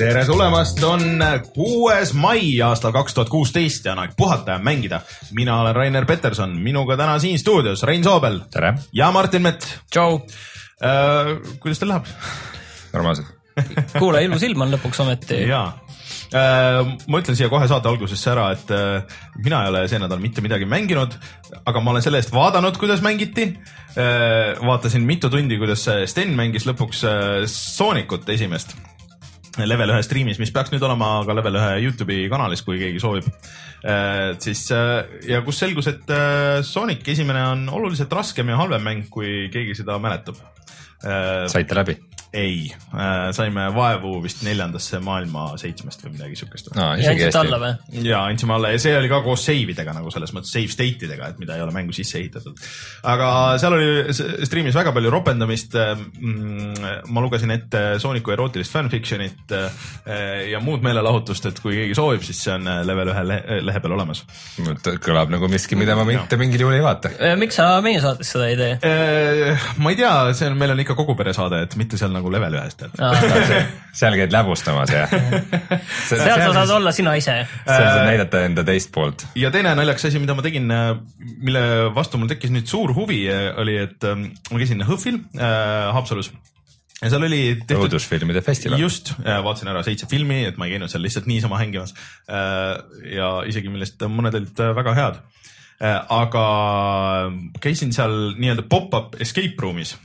Tere tulemast, on kuues mai aastal kaks tuhat kuusteist ja on aeg puhata ja mängida. mina olen Rainer Peterson, minuga täna siin stuudios Rein Soobel. tere. ja Martin Mett. tšau. kuidas teil läheb? normaalselt. kuule, ilus ilm on lõpuks ometi. jaa ma ütlen siia kohe saate algusesse ära, et äh, mina ei ole see nädal mitte midagi mänginud, aga ma olen selle eest vaadanud, kuidas mängiti. vaatasin mitu tundi, kuidas Sten mängis lõpuks äh, Soonicut esimest level ühe striimis, mis peaks nüüd olema ka level ühe Youtube'i kanalis, kui keegi soovib. siis ja kus selgus, et Sonic esimene on oluliselt raskem ja halvem mäng, kui keegi seda mäletab. saite läbi? Ei äh,, saime vaevu vist neljandasse maailma seitsmest või midagi siukest no,. ja andsite alla või? ja andsime alla ja see oli ka koos save idega nagu selles mõttes save state idega, et mida ei ole mängu sisse ehitatud. aga seal oli striimis väga palju ropendamist mm,. ma lugesin ette Sooniku erootilist fanfiction'it ja muud meelelahutust, et kui keegi soovib, siis see on level ühe lehe, lehe peal olemas. kõlab nagu miski, mida ma mitte mingil juhul ei vaata. miks sa meie saates seda ei tee? ma ei tea, see on, meil on ikka kogu pere saade, et mitte seal nagu level ühest seal käid läbustamas ja seal sa saad olla sina ise. seal saad näidata enda teist poolt. ja teine naljakas asi, mida ma tegin, mille vastu mul tekkis nüüd suur huvi, oli, et ma käisin HÖFFil äh, Haapsalus ja seal oli tehtud. õudusfilmide festival. just, vaatasin ära seitse filmi, et ma ei käinud seal lihtsalt niisama hängimas. ja isegi millest mõned olid väga head. aga käisin seal nii-öelda pop-up escape room'is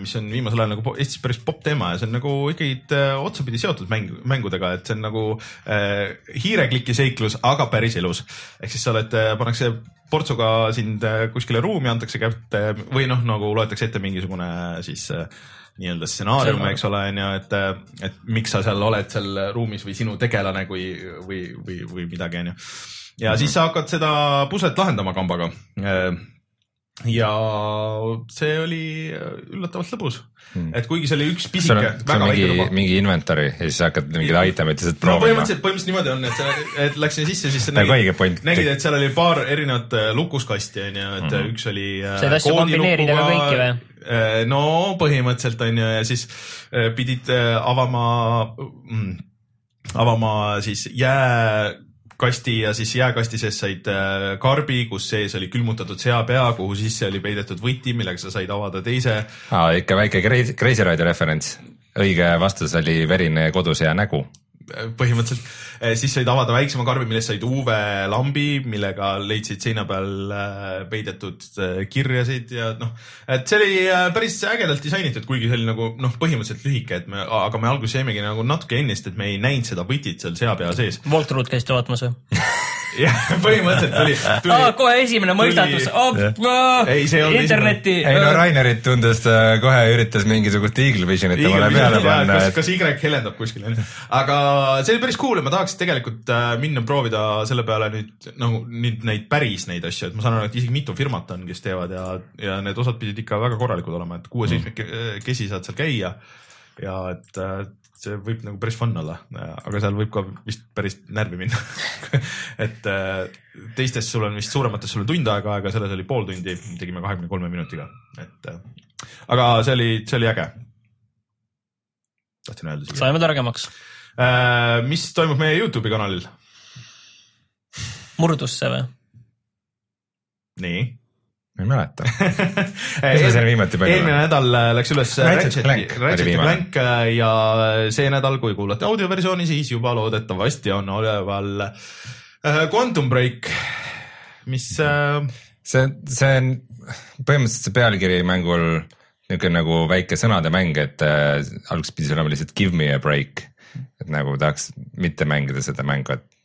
mis on viimasel ajal nagu Eestis päris popp teema ja see on nagu ikkagi otsapidi seotud mäng, mängudega, et see on nagu äh, hiirekliki seiklus, aga päris elus. ehk siis sa oled, pannakse portsuga sind kuskile ruumi, antakse kätte või noh, nagu loetakse ette mingisugune siis äh, nii-öelda stsenaarium, eks ole, on ju, et, et miks sa seal oled seal ruumis või sinu tegelane kui, või, või, või midagi, on ju. ja mm -hmm. siis sa hakkad seda puslet lahendama kambaga ja see oli üllatavalt lõbus hmm., et kuigi see oli üks pisike. see on mingi, mingi inventory ja siis hakkad mingeid itemeid lihtsalt proovima no,. põhimõtteliselt, põhimõtteliselt niimoodi on, et sa, et läksin sisse, siis nagu point. nägid, et seal oli paar erinevat äh, lukuskasti onju, et mm -hmm. üks oli. Äh, said asju kombineerida ka kõiki või? Äh, no põhimõtteliselt onju ja siis pidid avama mm, avama siis jää kasti ja siis jääkasti sees said äh, karbi, kus sees oli külmutatud seapea, kuhu sisse oli peidetud võti, millega sa said avada teise. aa, ikka väike Crazy Rider referents. õige vastus oli verine kodusea nägu põhimõtteliselt, siis said avada väiksema karbi, millest said UV-lambi, millega leidsid seina peal peidetud kirjasid ja noh, et see oli päris ägedalt disainitud, kuigi see oli nagu noh, põhimõtteliselt lühike, et me, aga me alguses jäimegi nagu natuke ennist, et me ei näinud seda võtit seal seapea sees. Voltrud käisite vaatamas või? jah, põhimõtteliselt tuli, tuli. Ah, kohe esimene mõistatus oh,, internetti. ei no Rainerit tundus, ta kohe üritas mingisugust Eagle Visionit omale peale panna. kas, kas Y helendab kuskil onju, aga see oli päris cool ja ma tahaks tegelikult äh, minna proovida selle peale nüüd nagu nüüd neid päris neid asju, et ma saan aru, et isegi mitu firmat on, kes teevad ja, ja need osad pidid ikka väga korralikud olema, et kuue-seitsmekesi saad seal käia ja et äh, see võib nagu päris fun olla, aga seal võib ka vist päris närvi minna et äh, teistes sul on vist suuremates sul on tund aega aega, selles oli pool tundi, tegime kahekümne kolme minutiga, et aga see oli, see oli äge. tahtsin öelda. saime targemaks Äh, mis toimub meie Youtube'i kanalil? murdus see või? nii ma ei mäleta mis me siin viimati panime? eelmine nädal äh, läks üles Ratchet Clank, Ratchet Clank äh, ja see nädal, kui kuulate audioversiooni, siis juba loodetavasti on üleval Quantum Break, mis. see, see on põhimõtteliselt see pealkiri mängul niisugune nagu väike sõnade mäng, et äh, alguses pidi see olema lihtsalt give me a break et nagu tahaks mitte mängida seda mängu, et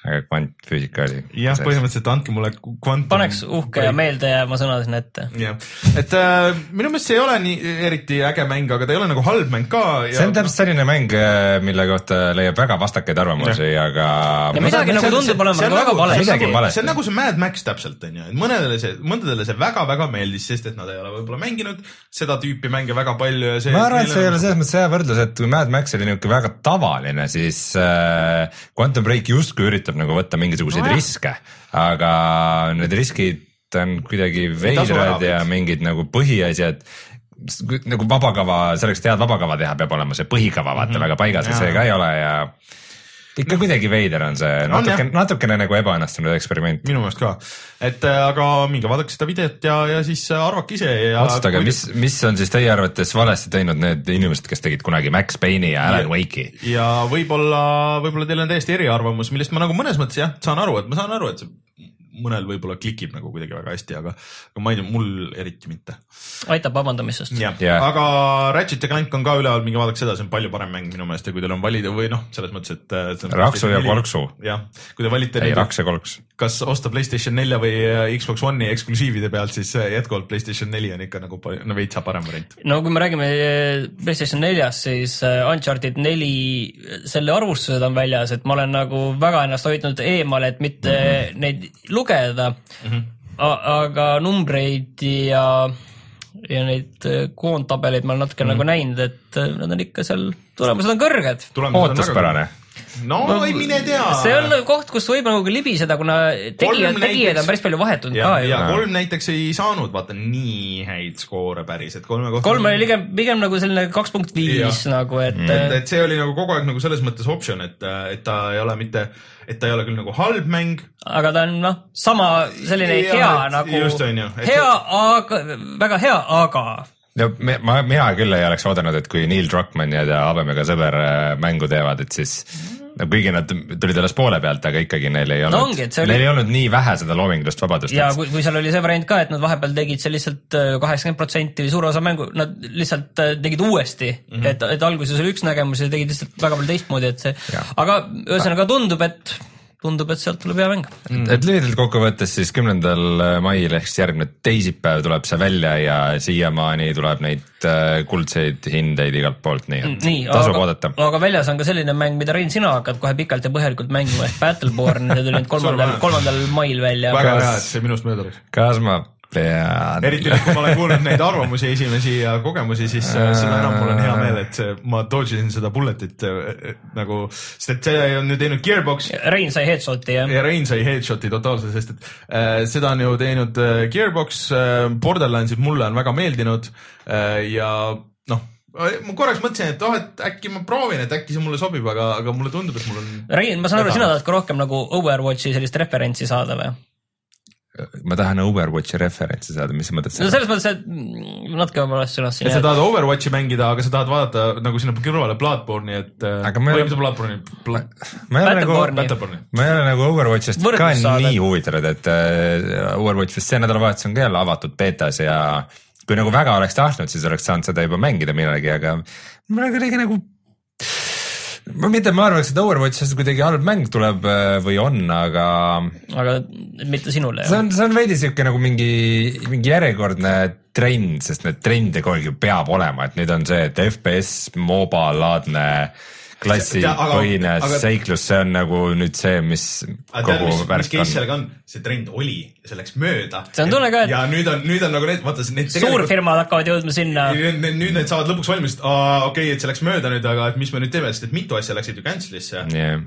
aga kvantfüüsika oli. jah, põhimõtteliselt andke mulle kvantum. paneks uhke ja meeldejääva sõna sinna ette. jah, et äh, minu meelest see ei ole nii eriti äge mäng, aga ta ei ole nagu halb mäng ka. see on täpselt selline mäng, mille kohta leiab väga vastakaid arvamusi, aga. Ja midagi nagu tundub olevat nagu väga vale. Midagi on valesti. see on nagu see Mad Max täpselt onju, et mõnedele see, mõndadele see väga-väga meeldis, sest et nad ei ole võib-olla mänginud seda tüüpi mänge väga palju ja see. ma arvan, et see ei ole selles mõttes hea võrdlus, et kui Mad Max oli niisugune väga tavaline, siis äh, Quantum Break justkui üritab nagu võtta mingisuguseid Nojah. riske, aga need riskid on kuidagi veidrad ja mingid nagu põhiasjad nagu vabakava, selleks, et head vabakava teha, peab olema see põhikava vaata mm -hmm. väga paigas ja see ka ei ole ja ikka kuidagi veider on see, natuke, natukene nagu ebaõnnestunud eksperiment. minu meelest ka, et äh, aga minge vaadake seda videot ja, ja siis äh, arvake ise ja. otsustage, mis, mis on siis teie arvates valesti teinud need inimesed, kes tegid kunagi Max Payne'i ja Alan Wake'i? ja võib-olla, võib-olla teil on täiesti eriarvamus, millest ma nagu mõnes mõttes jah, saan aru, et ma saan aru, et see mõnel võib-olla klikib nagu kuidagi väga hästi, aga, aga ma ei tea, mul eriti mitte. aitab vabandamisest. yeah., aga Ratchet ja Clank on ka üleval, minge vaadake seda, see on palju parem mäng minu meelest ja kui teil on valida või noh, selles mõttes, et äh, see on Raksu ja kolksu. jah, kui te valite ei, raks ja kolks. kas osta Playstation nelja või äh, Xbox One'i eksklusiivide pealt, siis äh, jätkuvalt Playstation neli on ikka nagu no veitsa parem variant. no kui me räägime PlayStation neljast, siis Uncharted neli, selle arvustused on väljas, et ma olen nagu väga ennast hoidnud eemale, et mitte mm -hmm. neid lugeda mm. -hmm. aga numbreid ja, ja neid eh, koondtabeleid ma olen natuke mm -hmm. nagu näinud, et eh, nad on ikka seal, tulemused on kõrged. ootuspärane. No ei mine tea. see on koht, kus võib nagu libiseda, kuna tegijad, näiteks- on päris palju vahetunud ja ka, ju ja. kolm näiteks ei saanud vaata nii häid skoore päris, et kolme kohta. kolm oli pigem, pigem nagu selline kaks punkt viis nagu, et et, mm. et see oli nagu kogu aeg nagu selles mõttes optsioon, et, et ta ei ole mitte, et ta ei ole küll nagu halb mäng, aga ta on noh, sama selline Jah, hea et nagu, just, on ju, et hea, aga väga hea, aga no me, ma, mina küll ei oleks oodanud, et kui Neil Druckmann ja ta habemega sõber äh, mängu teevad, et siis no kuigi nad tulid alles poole pealt, aga ikkagi neil ei olnud No ongi, et see oli- neil ei olnud nii vähe seda loomingulist vabadust. ja kui, kui seal oli see variant ka, et nad vahepeal tegid seal lihtsalt kaheksakümmend protsenti või suur osa mängu, nad lihtsalt äh, tegid uuesti mm. -hmm. et, et alguses oli üks nägemus ja tegid lihtsalt väga palju teistmoodi, et see aga ühesõnaga tundub, et tundub, et sealt tuleb hea mäng. et, et lühidalt kokkuvõttes siis kümnendal mail ehk siis järgmine teisipäev tuleb see välja ja siiamaani tuleb neid äh, kuldseid hindeid igalt poolt, nii et nii, tasub aga oodata., aga väljas on ka selline mäng, mida Rein, sina hakkad kohe pikalt ja põhjalikult mängima ehk Battleborn, see tuli nüüd kolmandal, kolmandal mail välja. väga hea, et see minust mööda läks. kas ma pean? eriti nüüd, kui ma olen kuulnud neid arvamusi esimesi ja kogemusi, siis äh, seda enam mul on hea meel, et see, ma dodge isin seda bullet'it äh, nagu, sest et see on ju teinud Gearbox Rein sai headshot'i jah? ja Rein sai headshot'i totaalselt, sest et äh, seda on ju teinud äh, Gearbox äh,, Borderlandsid mulle on väga meeldinud äh, ja noh, ma korraks mõtlesin, et oh, et äkki ma proovin, et äkki see mulle sobib, aga, aga mulle tundub, et mul on. Rein, ma saan aru, sina tahad ka rohkem nagu Overwatchi sellist referentsi saada või? Ma tahan Overwatchi referentsi saada, mis sa mõtled no selle? selles mõttes, et mm, natuke valesti sõnastasin et sa tahad Overwatchi mängida, aga sa tahad vaadata nagu sinna kõrvale Bloodborne'i, et äh, Aga me- või mis Bloodborne'i Bla..., ma ei ole nagu, Battleborne'i. Ma ei ole nagu Overwatchist Võrdlus ka saada. nii huvitatud, et äh, Overwatch vist see nädalavahetus on ka jälle avatud beetas ja kui nagu väga oleks tahtnud, siis oleks saanud seda juba mängida millalgi, aga mul on kuidagi nagu ma mitte, ma arvaks, et Overwatchist kuidagi halb mäng tuleb äh, või on, aga aga mitte sinule see on, see on veidi sihuke nagu mingi, mingi järjekordne trend, sest need trende kogu aeg ju peab olema, et nüüd on see, et FPS MOBA laadne klassipõhine aga- seiklus, see on nagu nüüd see, mis aga tead, kogu mis värk case on. sellega on? see trend oli ja see läks mööda. See on tunne ka, et- ja nüüd on, nüüd on nagu need, vaata need suurfirmad hakkavad jõudma sinna. Nüüd, need saavad lõpuks valmis, et aa okei okay,, et see läks mööda nüüd, aga et mis me nüüd teeme, sest et mitu asja läksid ju cancel'isse yeah..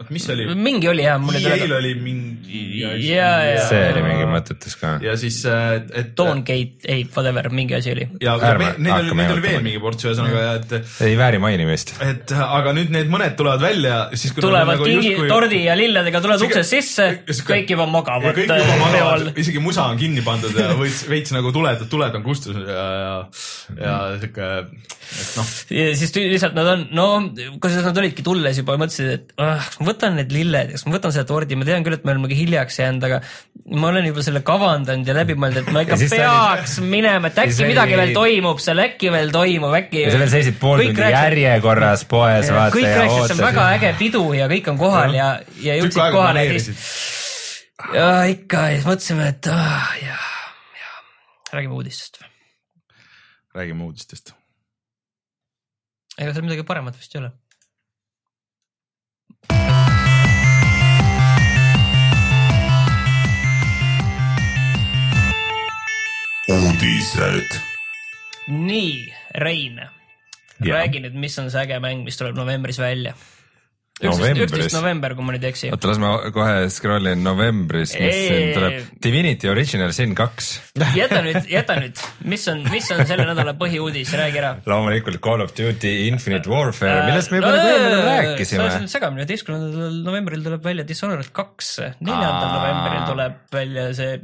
oot, mis oli? mingi oli jah, mul ei EA-l tule. oli mingi ja, ja, see oli mingi mõttetus ka. ja siis, et, et. Dawngate, ei, whatever, mingi asi oli. ja me- neid oli, neid oli veel mingi ports, ühesõnaga, et, ei vääri mainimist. et aga nüüd need mõned tulevad välja, siis kui tulevad nagu kingi justkui-, tordi ja lilledega, tulevad uksest sisse, kõik juba magavad kõik juba äh, peol,. isegi musa on kinni pandud ja veits, veits nagu tuled, tuled on kustus ja, ja ja sihuke, et noh, siis lihtsalt nad on, no kusjuures nad olidki tulles juba mõtlesid, et ah, kas ma võtan need lilled, kas ma võtan selle tordi, ma tean küll, et me oleme hiljaks jäänud, aga ma olen juba selle kavandanud ja läbi mõelnud, et ma ikka peaks minema, et äkki midagi oli- veel toimub seal, äkki veel toimub, äkki. ja sa veel seisid pool tundi järjekorras poes, vaata kõik ja rääkisid, see on väga äge pidu ja kõik on kohal ja, ja jõudsid kohale ja siis ja ikka ja siis mõtlesime, et ah, ja, ja räägime uudistest. Räägime uudistest. ega seal midagi paremat vist ei ole. uudised. nii, Rein, räägi nüüd, mis on see äge mäng, mis tuleb novembris välja? Üksteist november, kui ma nüüd ei eksi. oota, las ma kohe scroll in novembris, mis Ei. siin tuleb. Divinity Original Sin kaks. jäta nüüd, jäta nüüd, mis on, mis on selle nädala põhiuudis, räägi ära. loomulikult Call of Duty Infinite Warfare, millest me juba nagu enne sa rääkisime oled. segamini, üheteistkümnendal novembril tuleb välja Dishonored kaks, neljandal novembril tuleb välja see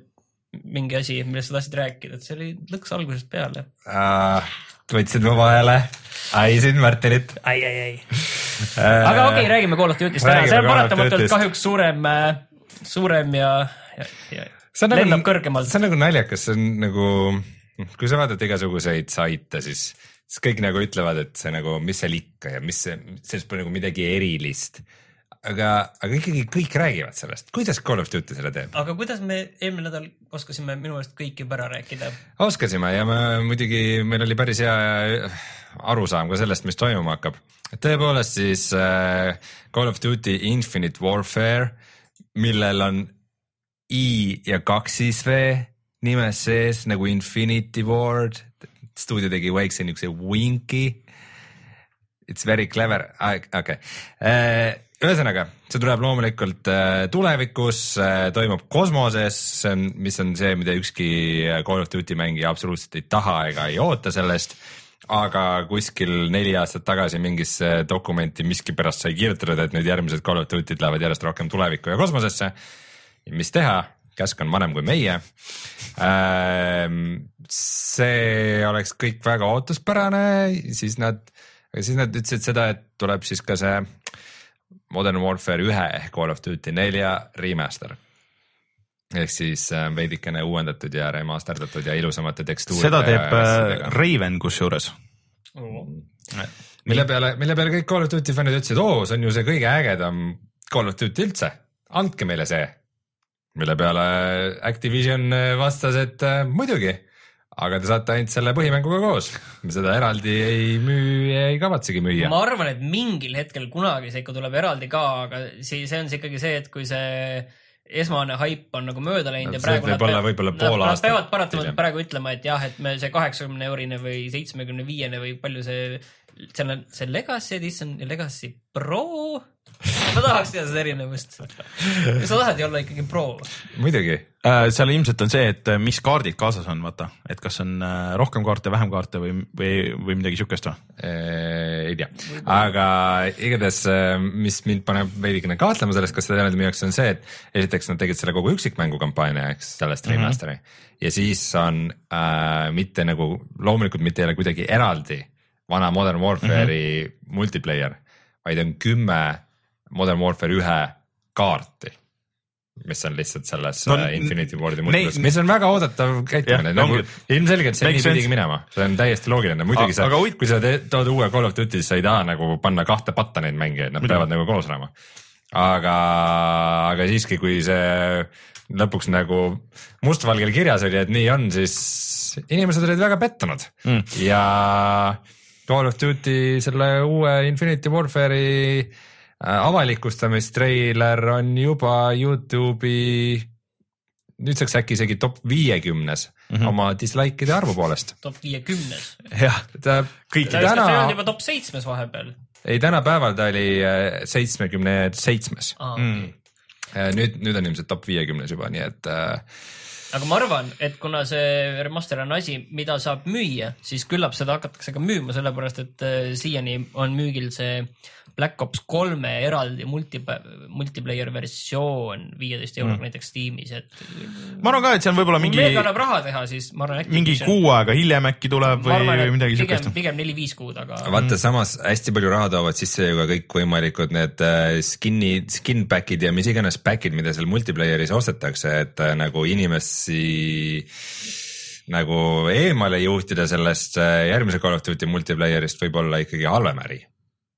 mingi asi, millest sa tahtsid rääkida, et see oli lõks algusest peale. Võtsid mu vahele, aisin Martinit. ai, ai, ai. aga okei okay,, räägime Call of Duty'st ära, see on paratamatult kahjuks suurem, suurem ja, ja, ja see on lendab nagu, kõrgemalt see on nagu naljakas, see on nagu, kui sa vaatad igasuguseid saite, siis, siis kõik nagu ütlevad, et see nagu, mis seal ikka ja mis see, sellest pole nagu midagi erilist. aga, aga ikkagi kõik räägivad sellest, kuidas Call of Duty selle teeb. aga kuidas me eelmine nädal oskasime minu meelest kõik juba ära rääkida? oskasime ja me muidugi, meil oli päris hea arusaam ka sellest, mis toimuma hakkab. tõepoolest siis äh, Call of Duty Infinite Warfare, millel on I ja kaks siis V nimes sees nagu Infinity Ward, stuudio tegi väikse niukse winki. It's very clever, okei. ühesõnaga, see tuleb loomulikult äh, tulevikus, toimub kosmoses, see on, mis on see, mida ükski äh, Call of Duty mängija absoluutselt ei taha ega ei oota sellest. aga kuskil neli aastat tagasi mingisse dokumenti miskipärast sai kirjutatud, et nüüd järgmised Call of Duty'd lähevad järjest rohkem tulevikku ja kosmosesse. mis teha, käsk on vanem kui meie. see oleks kõik väga ootuspärane, siis nad, siis nad ütlesid seda, et tuleb siis ka see Modern Warfare ühe ehk Call of Duty nelja remaster. ehk siis äh, veidikene uuendatud ja remasterdatud ja ilusamate tekstuuridega. seda teeb äh, Raven kusjuures. mille peale, mille peale kõik Call of Duty fännid ütlesid, oo, see on ju see kõige ägedam Call of Duty üldse, andke meile see. mille peale Activision vastas, et äh, muidugi, aga te saate ainult selle põhimänguga koos, me seda eraldi ei müü ja ei kavatsegi müüa. ma arvan, et mingil hetkel kunagi see ikka tuleb eraldi ka, aga see, see on see ikkagi see, et kui see esmane haip on nagu mööda läinud ja See praegu nad võib-olla nad- pool Nad aastat peavad paratamatult praegu ütlema, et jah, et me see kaheksakümne eurine või seitsmekümne viiene või palju see, seal on see Legacy Edition ja Legacy Pro. ma tahaks teada seda erinevust. sa tahad ju olla ikkagi pro. muidugi, seal ilmselt on see, et äh, mis kaardid kaasas on, vaata, et kas on äh, rohkem kaarte, vähem kaarte või, või, või midagi siukest või? Äh, ei tea, aga igatahes, mis mind paneb veidikene kahtlema sellest, kas seda eraldi müüakse, on see, et esiteks nad tegid selle kogu üksikmängu kampaania, eks sellest Mhm. remaster'i ja siis on äh, mitte nagu loomulikult mitte ei ole kuidagi eraldi vana Modern Warfare'i mm -hmm. multiplayer, vaid on kümme Modern Warfare ühe kaarti mis on lihtsalt selles No no, Infinity Wardi multiplayeris, mis on väga oodatav käitumine. Nagu ilmselgelt see nii pidigi minema, see on täiesti loogiline, muidugi sa kui sa tood uue Call of Duty, sa ei taha nagu panna kahte patta neid mängijaid, nad peavad nagu koos olema. aga, aga siiski, kui see lõpuks nagu mustvalgel kirjas oli, et nii on, siis inimesed olid väga pettunud. Mm. ja Call of Duty selle uue Infinity Warfare'i äh, avalikustamistreiler on juba Youtube'i nüüdseks äkki isegi top viiekümnes mm -hmm. oma dislike'ide arvu poolest. top viiekümnes. jah, ta Kõikide- ta on täna juba, top seitsmes vahepeal. ei tänapäeval ta oli äh, seitsmekümne seitsmes, Mm. okei. nüüd, nüüd on ilmselt top viiekümnes juba, nii et äh, aga ma arvan, et kuna see remaster on asi, mida saab müüa, siis küllap seda hakatakse ka müüma, sellepärast et äh, siiani on müügil see Black Ops kolme eraldi multi, multiplayer versioon viieteist euroga mm. näiteks Steamis, et ma arvan ka, et see on võib-olla mingi kui, meiega annab raha teha, siis ma arvan, äkki mingi kuu aega hiljem äkki tuleb või, või midagi pigem siukest., pigem neli-viis kuud, aga vaata samas hästi palju raha toovad sisse ju ka kõikvõimalikud need äh, skin'i, skin pack'id ja mis iganes pack'id, mida seal multiplayer'is ostetakse, et äh, nagu inimesi nagu eemale juhtida sellest äh, järgmise Call of Duty multiplayer'ist võib olla ikkagi halvem äri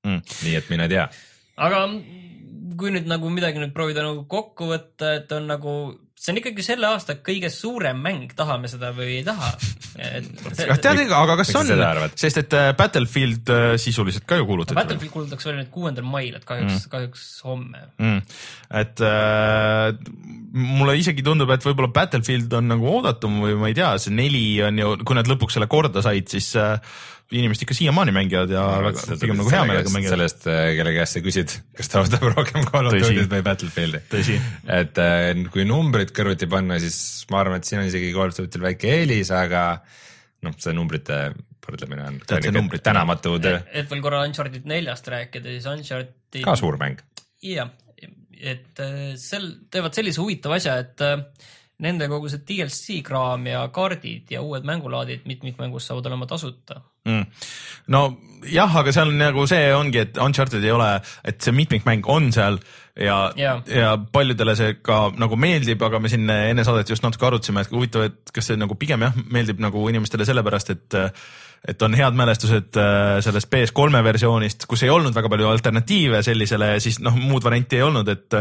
Mm. nii et mine tea. aga kui nüüd nagu midagi nüüd proovida nagu kokku võtta, et on nagu, see on ikkagi selle aasta kõige suurem mäng, tahame seda või ei taha. tead, aga kas on sest et äh, Battlefield äh, sisuliselt ka ju kuulutati. Battlefield kuulutatakse välja nüüd kuuendal mail, et kahjuks mm., kahjuks homme. mm.. et äh, mulle isegi tundub, et võib-olla Battlefield on nagu oodatum või ma ei tea, see neli on ju, kui nad lõpuks selle korda said, siis äh, inimesed ikka siiamaani mängivad ja väga, pigem nagu hea meelega mängivad. sellest, kelle käest sa küsid, kas ta võtab rohkem Call of. Duty't või Battlefieldi. et äh, kui numbrid kõrvuti panna, siis ma arvan, et siin on isegi Call of Duty'l väike eelis, aga noh, see numbrite võrdlemine on numbrite- tänamatu töö, et veel korra Uncharted neljast rääkida, siis Uncharted. ka suur mäng. jah, et äh, sel, teevad sellise huvitava asja, et äh, nende kogu see DLC kraam ja kaardid ja uued mängulaadid mitmikmängus saavad olema tasuta. mm.. no jah, aga seal on nagu see ongi, et Uncharted ei ole, et see mitmikmäng on seal ja, ja. Jaa. ja paljudele see ka nagu meeldib, aga me siin enne saadet just natuke arutasime, et huvitav, et kas see nagu pigem jah, meeldib nagu inimestele sellepärast, et et on head mälestused äh, sellest PS3 versioonist, kus ei olnud väga palju alternatiive sellisele, siis noh, muud varianti ei olnud, et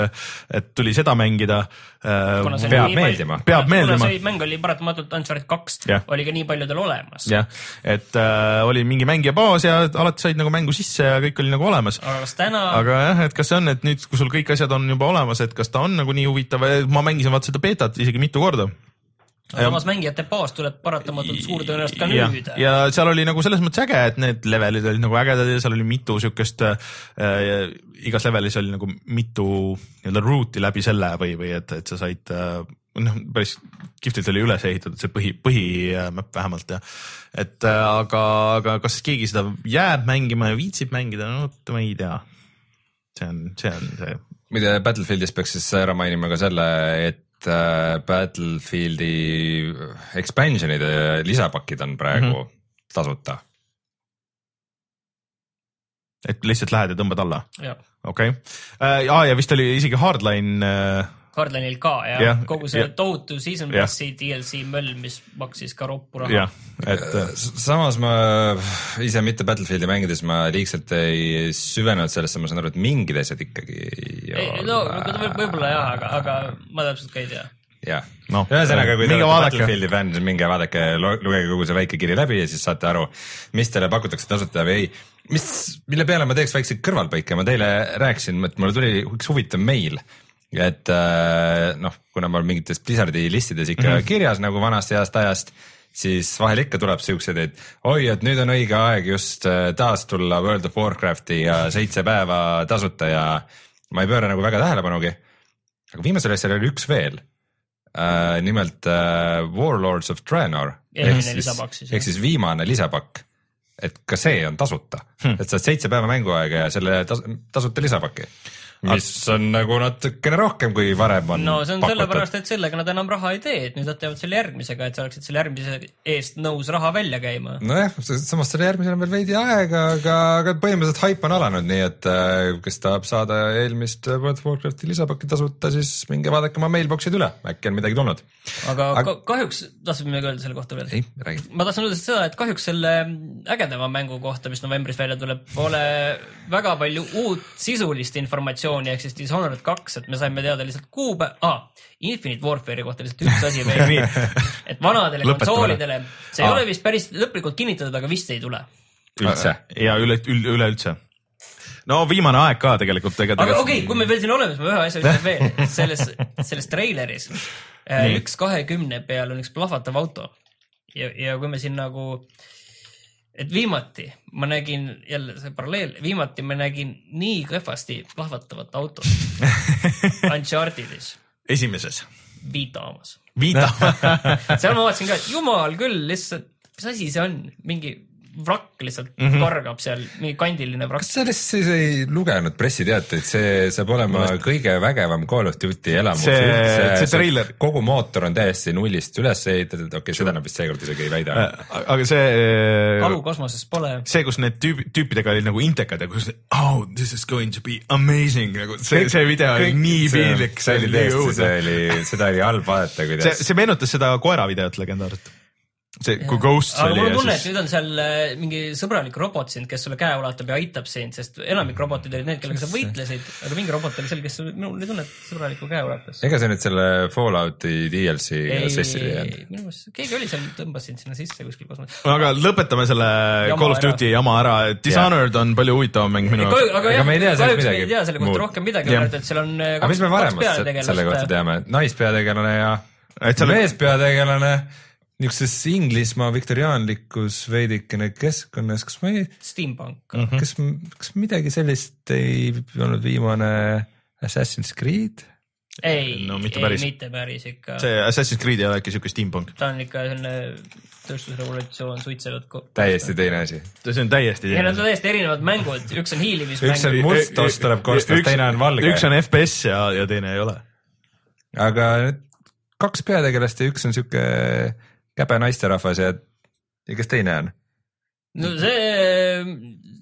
et tuli seda mängida. Oli peab meeldima. Peab meeldima. see mäng oli paratamatult Uncharted kaks oli ka nii paljudel olemas. jah, et äh, oli mingi mängija baas ja alati said nagu mängu sisse ja kõik oli nagu olemas aga kas täna, aga jah, et kas see on, et nüüd, kui sul kõik asjad on juba olemas, et kas ta on nagu nii huvitav, ma mängisin vaata seda beetat isegi mitu korda. Samas mängijate baas tuleb paratamatult suur tõenäoliselt ka ja, nüüd. ja seal oli nagu selles mõttes äge, et need levelid olid nagu ägedad ja seal oli mitu siukest äh,, igas levelis oli nagu mitu nii-öelda route'i läbi selle või, või et, et sa said äh, noh, päris kihvtilt oli üles ehitatud see põhi, põhimäpp vähemalt ja et äh, aga, aga kas keegi seda jääb mängima ja viitsib mängida, no vot ma ei tea. see on, see on see. Muide Battlefieldis peaks siis ära mainima ka selle, et äh, Battlefieldi expansion'ide lisapakid on praegu mm -hmm. tasuta. et lihtsalt lähed ja tõmbad alla, okei okay. äh,. ja vist oli isegi Hardline Hardline'il ka ja, ja kogu see jah. tohutu season passi DLC möll, mis maksis ka roppu raha et äh, samas ma ise mitte Battlefieldi mängides ma liigselt ei süvenenud sellesse, ma saan aru, et mingid asjad ikkagi ei ei, no võib- võib-olla jah, aga, aga ma täpselt ka ei tea. jah Noh, ühesõnaga, kui te olete. Battlefieldi fänn, siis minge vaadake, lugege kogu see väike kiri läbi ja siis saate aru, mis teile pakutakse tasuta või ei. mis, mille peale ma teeks väikse kõrvalpõike, ma teile rääkisin, et mulle tuli üks huvitav meil, et äh, noh, kuna ma olen mingites Blizzardi listides ikka mm. -hmm. kirjas nagu vanast heast ajast, siis vahel ikka tuleb siukseid, et oi, et nüüd on õige aeg just äh, taas tulla World of Warcrafti ja seitse päeva tasuta ja ma ei pööra nagu väga tähelepanugi. aga viimasel asjal oli üks veel äh,, nimelt äh, Warlords of Draenor. Lisapakk siis, ehk siis viimane lisapakk. et ka see on tasuta hm., et saad seitse päeva mänguaega ja selle tas tasuta lisapaki. Mis on nagu natukene rohkem, kui varem on no see on pakutud. sellepärast, et sellega nad enam raha ei tee, et nüüd nad teevad selle järgmisega, et sa oleksid selle järgmise eest nõus raha välja käima. nojah, samas selle järgmisel on veel veidi aega, aga, aga põhimõtteliselt haip on alanud, nii et äh, kes tahab saada eelmist World of Warcrafti lisapakki tasuta, siis minge vaadake oma mailbox'id üle, äkki on midagi tulnud. aga Aga- ka, kahjuks, tahtsid midagi öelda selle kohta veel? ei, räägi. ma tahtsin öelda seda, et kahjuks selle ägedama mängu kohta, mis novembris välja tuleb, pole väga palju uut sisulist informatsiooni, ehk siis Dishonored kaks, et me saime teada lihtsalt kuupäeva ah,, Infinite Warfare'i kohta lihtsalt üks asi veel. et vanadele konsoolidele, see ei Aa. ole vist päris lõplikult kinnitatud, aga vist ei tule. üldse. ja üle, üleüldse. no viimane aeg ka tegelikult. aga okei okay,, kui me veel siin oleme, siis ma ühe asja ütlen veel, selles, selles treileris äh, üks kahekümne peal on üks plahvatav auto ja, ja kui me siin nagu, et viimati ma nägin jälle see paralleel, viimati ma nägin nii kehvasti plahvatavat autot. Unchartedis. Esimeses, Vita omas. Vita seal ma vaatasin ka, et jumal küll, lihtsalt, mis asi see on, mingi vrakk lihtsalt mm. -hmm. kargab seal, mingi kandiline vrakk kas. sa lihtsalt ei lugenud pressiteateid, see saab olema kõige vägevam Call of Duty elamus See- see treiler- kogu mootor on täiesti nullist üles ehitatud, okei okay,, seda nad vist seekord isegi ei väida. aga see kalu kosmoses pole. see, kus need tüüp, tüüpidega olid nagu intekad ja kus oh this is going to be amazing nagu see, see video oli nii piinlik, see oli nii õudne. see oli, seda oli halb vaadata, see, kuidas see meenutas seda koera videot legendaarset. see, kui Ghosts aga oli mul on ja tunne, et nüüd on seal äh, mingi sõbralik robot sind, kes sulle käe ulatab ja aitab sind, sest enamik robotid olid need, kellega sa võitlesid, aga mingi robot oli seal, kes minul oli tunne, et sõbraliku käe ulatas. ega see nüüd selle Fallouti DLC-ga sassi ei jäänud? minu meelest keegi oli seal, tõmbas sind sinna sisse kuskil kosmoses. aga lõpetame selle Jama Call of ära. Duty jama ära, Dishonored on palju huvitavam mäng minu jaoks. aga jah, kahjuks me ei tea selle kohta rohkem midagi, et seal on äh, aga mis me varemast se- selle kohta teame, naispeategelane ja meespeategelane niisuguses Inglismaa viktoriaanlikus veidikene keskkonnas, kas ma ei, Steampunk. Mhm. kas, kas midagi sellist ei olnud viimane Assassin's Creed? ei, No mitte ei päris. mitte päris ikka. see Assassin's Creed ei ole äkki siuke steampunk, ta on ikka selline tööstusrevolutsioon, suitsevad. täiesti teine asi. see on täiesti Need on täiesti erinevad mängud, üks on hiilimismäng. Üks on must oss tuleb korstnast, teine on valge. üks on FPS ja, ja teine ei ole. aga kaks peategelast ja üks on sihuke käbe naisterahvas ja, ja kes teine on? no see,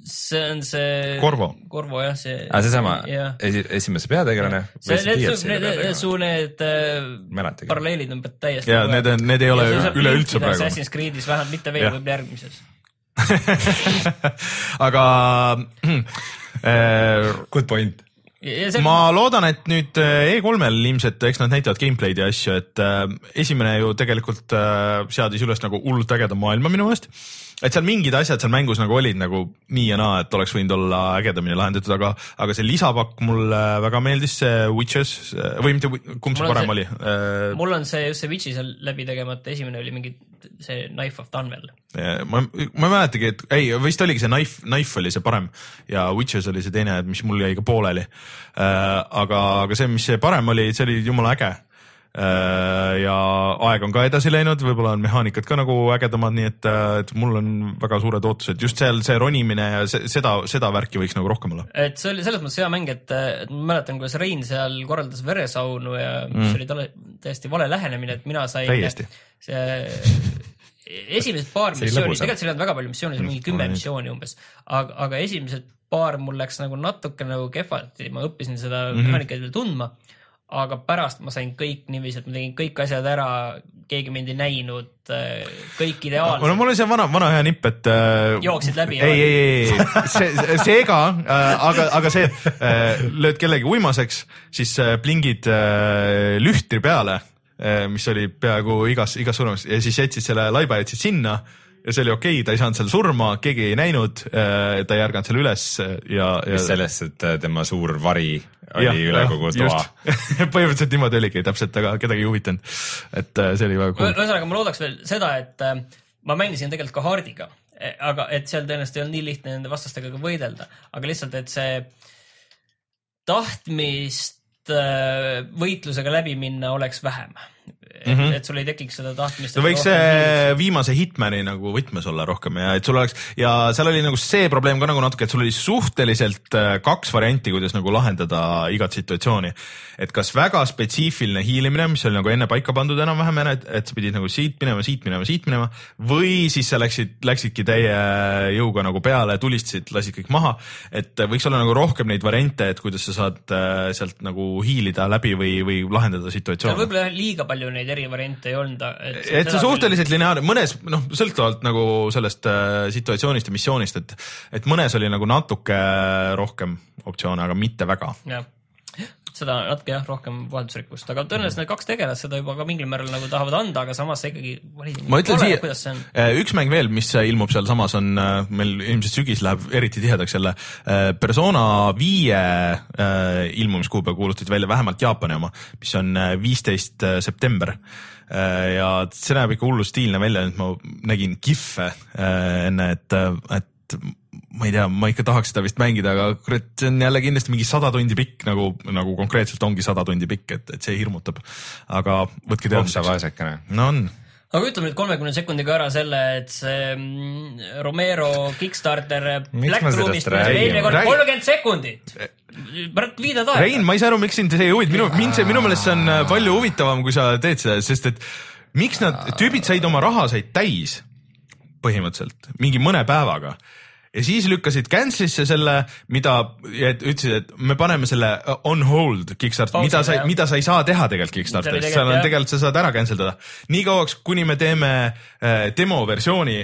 see on see. Corvo. Corvo jah, see. aa, Ah, seesama esi, esimese peategelane. see, need, need, su need äh, paralleelid on täiesti. ja need on, need ei ole üleüldse praegu. Assassin's Creed'is vähemalt mitte veel, võib-olla järgmises. aga äh, Good point. Ma loodan, et nüüd äh, E3-l ilmselt, eks nad näitavad gameplay'd ja asju, et äh, esimene ju tegelikult äh, seadis üles nagu hullult ägeda maailma minu meelest. Et seal mingid asjad seal mängus nagu olid nagu nii ja naa, et oleks võinud olla ägedamini lahendatud, aga, aga see lisapakk mulle väga meeldis, see Witches või mitte, kumb see parem see- oli äh,? mul on see, just see Witchi seal läbi tegemata, esimene oli mingi see Knife of Dunwell. ma, ma ei mäletagi, et ei, vist oligi see Knife, Knife oli see parem ja Witches oli see teine, mis mul jäi ka pooleli. aga, aga see, mis see parem oli, see oli jumala äge. Ja aeg on ka edasi läinud, võib-olla on mehaanikad ka nagu ägedamad, nii et, et mul on väga suured ootused, just seal see ronimine ja see, seda, seda värki võiks nagu rohkem olla. et see oli selles mõttes hea mäng, et ma mäletan, kuidas Rein seal korraldas veresaunu ja mm. see oli talle täiesti vale lähenemine, et mina sain Täiesti. see esimesed paar missiooni, tegelikult seal ei olnud väga palju missioone, mingi kümme Oli. missiooni umbes, aga, aga esimesed paar mul läks nagu natuke nagu kehvasti, ma õppisin seda mm Mhm. -hmm. mehaanikat veel tundma, aga pärast ma sain kõik niiviisi, et ma tegin kõik asjad ära, keegi mind ei näinud, kõik no ideaalselt. mul oli see vana, vana hea nipp, et äh, Jooksid läbi, ei, ei, ei, ei, see, see ka äh,, aga, aga see, et äh, lööd kellegi uimaseks, siis äh, plingid äh, lühtri peale, mis oli peaaegu igas, igas surmas ja siis jätsid selle laiba jätsid sinna ja see oli okei okay,, ta ei saanud seal surma, keegi ei näinud, ta ei ärganud seal üles ja, ja mis sellest, et äh, tema suur vari oli Jah, üle kogu toa. põhimõtteliselt niimoodi oligi täpselt, aga kedagi ei huvitanud. et äh, see oli väga cool. ühesõnaga, ma loodaks veel seda, et äh, ma mängisin tegelikult ka Hardiga, aga et seal tõenäoliselt ei olnud nii lihtne nende vastastega ka võidelda, aga lihtsalt, et see tahtmist äh, võitlusega läbi minna oleks vähem. Et mm, -hmm. et sul ei tekiks seda tahtmist. see võiks see viimase Hitmani nagu võtmes olla rohkem ja et sul oleks ja seal oli nagu see probleem ka nagu natuke, et sul oli suhteliselt äh, kaks varianti, kuidas nagu lahendada igat situatsiooni. et kas väga spetsiifiline hiilimine, mis oli nagu enne paika pandud enam-vähem, et, et sa pidid nagu siit minema, siit minema, siit minema või siis sa läksid, läksidki täie jõuga nagu peale, tulistasid, lasid kõik maha. et võiks olla nagu rohkem neid variante, et kuidas sa saad äh, sealt nagu hiilida läbi või, või lahendada seal situatsioone võib-olla liiga palju neid erivariante ei olnud. et see suhteliselt lineaarne, mõnes noh, sõltuvalt nagu sellest äh, situatsioonist ja missioonist, et, et mõnes oli nagu natuke rohkem optsioone, aga mitte väga. jah, seda natuke jah, rohkem vaheldusrikkust, aga tõenäoliselt need kaks tegelast seda juba ka mingil määral nagu tahavad anda, aga samas see ikkagi. ma ütlen siia kuidas see on?, üks mäng veel, mis ilmub sealsamas, on äh, meil ilmselt sügis läheb eriti tihedaks jälle. Persona viie äh, ilmumiskuupäev kuulutati välja vähemalt Jaapani oma, mis on äh, viisteist september. ja see näeb ikka hullu stiilne välja, et ma nägin kihve äh, enne, et, et ma ei tea, ma ikka tahaks seda vist mängida, aga kurat, see on jälle kindlasti mingi sada tundi pikk nagu, nagu konkreetselt ongi sada tundi pikk, et, et see hirmutab. aga võtke teadmiseks. vaesekene. no on, aga ütleme nüüd kolmekümne sekundiga ära selle, et see mm, Romero Kickstarter Black Roomist kolmkümmend sekundit. pärast viidad aega. Rein, ma ei saa aru, miks sind see ei huvita, minu, mind see, minu meelest see on äh, palju huvitavam, kui sa teed seda, sest et miks nad, tüübid said oma raha said täis põhimõtteliselt mingi mõne päevaga ja siis lükkasid cancel'isse selle, mida, et ütlesid, et me paneme selle on hold Kickstarter, Pausile, mida sa mida sa ei saa teha tegelikult Kickstarteris, seal on tegelikult, sa saad ära cancel dada. nii kauaks, kuni me teeme äh, demoversiooni,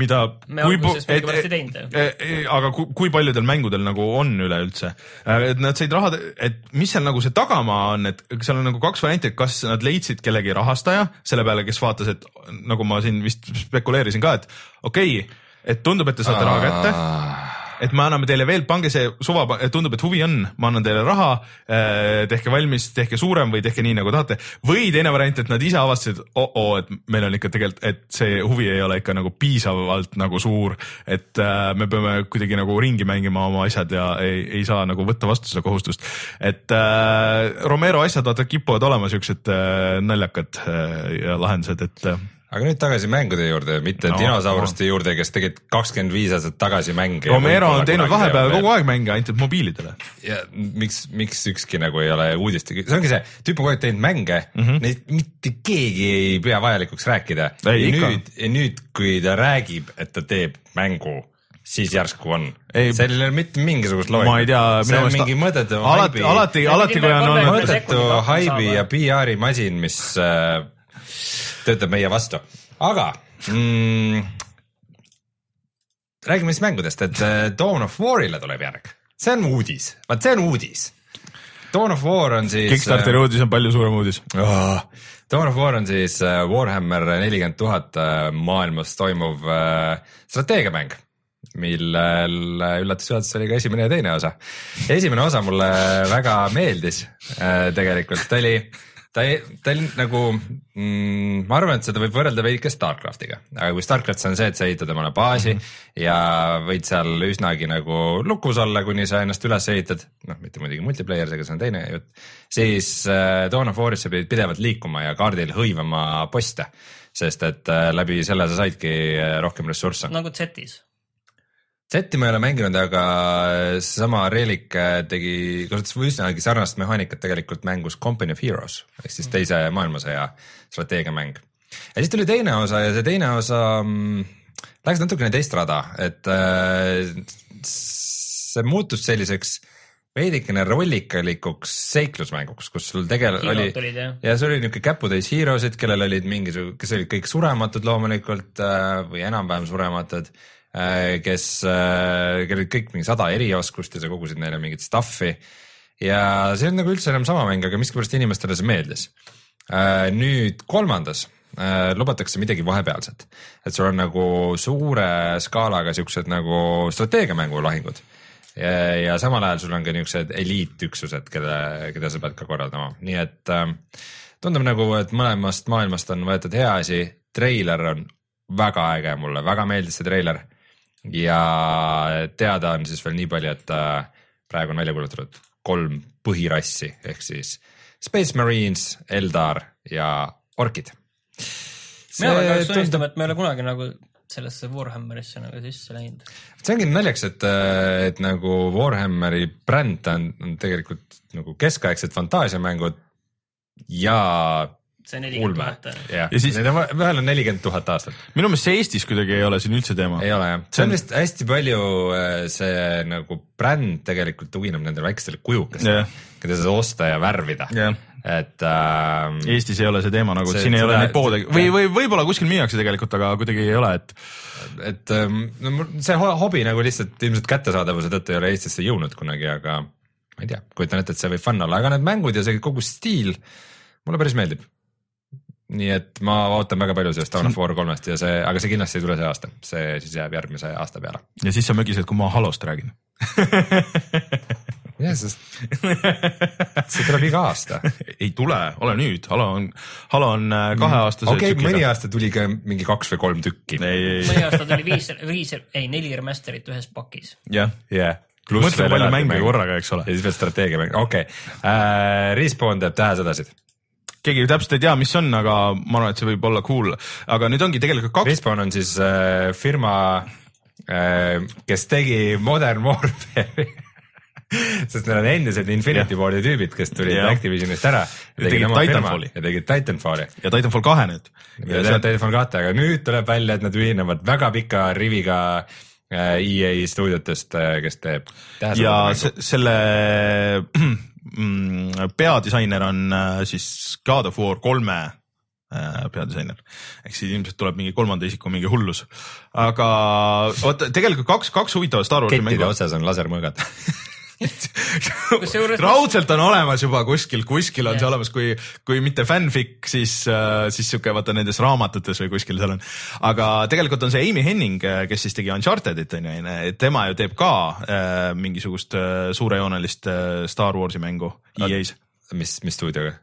mida. Me alguses millegipärast ei teinud, jah. aga kui, kui paljudel mängudel nagu on üleüldse, et nad said raha, et mis seal nagu see tagamaa on, et seal on nagu kaks varianti, et kas nad leidsid kellegi rahastaja selle peale, kes vaatas, et nagu ma siin vist spekuleerisin ka, et okei okay,, et tundub, et te saate raha kätte et me anname teile veel, pange see suva, tundub, et huvi on, ma annan teile raha, tehke valmis, tehke suurem või tehke nii, nagu tahate. või teine variant, et nad ise avastasid, oo, et meil on ikka tegelikult, et see huvi ei ole ikka nagu piisavalt nagu suur, et äh, me peame kuidagi nagu ringi mängima oma asjad ja ei, ei saa nagu võtta vastu seda kohustust. et äh, Romero asjad vaata kipuvad olema siuksed äh, naljakad äh, ja lahendused, et äh, aga nüüd tagasi mängude juurde, mitte No, no, dinosauruste no. juurde, kes tegid kakskümmend viis aastat tagasi mänge. Romero on teinud vahepeal kogu aeg mänge ainult mobiilidele. ja miks, miks ükski nagu ei ole uudiste, see ongi see, tüüp on kogu aeg teinud mänge mm, -hmm. neid mitte keegi ei pea vajalikuks rääkida. nüüd, ja nüüd, kui ta räägib, et ta teeb mängu, siis järsku on. Ei, sellel ei ole mitte mingisugust loogikat. ma ei tea, see minu on meelest mingi mõttetu alati, alati, alati kui on olnud mõttetu haibi ja PR-i masin, mis äh, töötab meie vastu, aga mm, räägime siis mängudest, et äh, Dawn of War'ile tuleb järg, see on uudis, vaat see on uudis. Dawn of War on siis. Kickstarteri uudis on palju suurem uudis. Oh. Dawn of War on siis äh, Warhammer nelikümmend tuhat äh, maailmas toimuv äh, strateegiamäng, millel äh, üllatus-üllatus oli ka esimene ja teine osa. esimene osa mulle väga meeldis äh, tegelikult, ta oli, ta, ta nagu mm,, ma arvan, et seda võib võrrelda veidike Starcraftiga, aga kui Starcraft on see, et sa ehitad omale baasi mm -hmm. ja võid seal üsnagi nagu lukus olla, kuni sa ennast üles ehitad, noh, mitte muidugi multiplayer'is, aga see on teine jutt, siis äh, Dawn of War'is sa pidid pidevalt liikuma ja kaardil hõivama poste, sest et äh, läbi selle sa saidki äh, rohkem ressursse. nagu Z-is. Zeti ma ei ole mänginud, aga seesama Relic äh, tegi, kasutas üsnagi sarnast mehaanikat tegelikult mängus Company of Heroes ehk siis teise maailmasõja strateegiamäng. ja siis tuli teine osa ja see teine osa mm, läks natukene teist rada, et äh, see muutus selliseks veidikene rollikalikuks seiklusmänguks, kus sul tegelikult oli olid, jah. ja see oli niuke käputäis hero'sid, kellel olid mingisugused, kes olid kõik surematud loomulikult äh, või enam-vähem surematud, kes, kellel olid kõik mingi sada erioskust ja sa kogusid neile mingit stuff'i. ja see on nagu üldse enam sama mäng, aga miskipärast inimestele see meeldis. nüüd kolmandas äh, lubatakse midagi vahepealset, et sul on nagu suure skaalaga siuksed nagu strateegiamängu lahingud ja, ja samal ajal sul on ka niisugused eliitüksused, kelle, keda sa pead ka korraldama, nii et äh, tundub nagu, et mõlemast maailmast on võetud hea asi, treiler on väga äge, mulle. Väga meeldis see treiler ja teada on siis veel nii palju, et äh, praegu on välja kuulutatud kolm põhirassi ehk siis Space Marines, Eldar ja orkid. mina pean kahjuks tunnistama, et ma ei ole kunagi nagu sellesse Warhammerisse nagu sisse läinud. see ongi naljakas, et, et nagu Warhammeri bränd on, on tegelikult nagu keskaegsed fantaasiamängud ja see nelikümmend tuhat. Ja siis- need on vahel on nelikümmend tuhat aastat, minu meelest see Eestis kuidagi ei ole siin üldse teema. ei ole jah, see on vist hästi palju äh, see nagu bränd tegelikult tugineb nendele väikestele kujukestele keda saad osta ja värvida Jah. et äh, Eestis ei ole see teema nagu, siin ei ole neid poode või, või võib-olla kuskil müüakse tegelikult, aga kuidagi ei ole, et et ähm, no see ho- hobi nagu lihtsalt ilmselt kättesaadavuse tõttu ei ole Eestisse jõudnud kunagi, aga ma ei tea, kujutan ette, et see võib fun olla, aga need mängud ja see kogu stiil mulle päris meeldib. Nii et ma ootan väga palju sellest Dawn of War kolmest ja see, aga see kindlasti ei tule see aasta, see siis jääb järgmise aasta peale. ja siis sa mögised, kui ma Halost räägin. jah, sest see tuleb iga aasta. ei tule, ole nüüd, Halo on, Halo on äh, kaheaastase okei, mõni tsükliga. aasta tuli ka mingi kaks või kolm tükki. mõni aasta tuli viis, viis, ei neli remaster'it ühes pakis. jah, jah. mõtle palju mänge korraga, eks ole ja. siis veel strateegia mäng, okei okay.. Respawn teeb tähesõdasid. Keegi täpselt ei tea, mis on, aga ma arvan, et see võib olla cool, aga nüüd ongi tegelikult kaks, Respawn on siis äh, firma äh,, kes tegi Modern Warfare'i sest need on endised Infinity Wardi tüübid, kes tulid Jah. Activisionist ära. Ja tegid Titanfalli. ja tegid Titanfalli. ja Titanfall kahe nüüd. ja teevad Titanfall kahte, aga nüüd tuleb välja, et nad ühinevad väga pika riviga äh, EA stuudiotest, kes teeb. ja se- selle peadisainer on äh, siis God of War kolme äh, peadisainer, ehk siis ilmselt tuleb mingi kolmanda isiku mingi hullus, aga vot tegelikult kaks, kaks huvitavat Star Warsi kettide mängu. otsas on lasermõõgad. Raudselt on olemas juba kuskil, kuskil on see olemas, kui, kui mitte fanfic, siis, siis sihuke vaata nendes raamatutes või kuskil seal on. aga tegelikult on see Amy Henning, kes siis tegi Unchartedit on ju, tema ju teeb ka äh, mingisugust äh, suurejoonelist äh, Star Warsi mängu EA-s mis, mis stuudioga?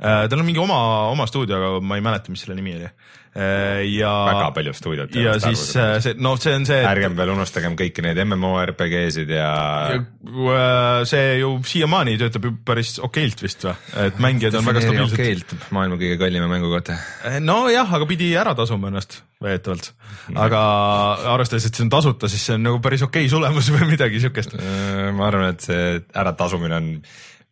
äh,. tal on mingi oma, oma stuudio, aga ma ei mäleta, mis selle nimi oli äh,. ja, väga palju stuudiot. ja siis äh, see, noh, see on see, et ärgem veel unustagem kõiki neid MMORPG-sid ja äh, see ju siiamaani töötab ju päris okeilt vist või, et mängijad on väga stabiilsed. okeilt, maailma kõige kallima mängu kohta. nojah, aga pidi ära tasuma ennast väidetavalt, aga arvestades, et see on tasuta, siis see on nagu päris okei tulemus või midagi siukest. ma arvan, et see äratasumine on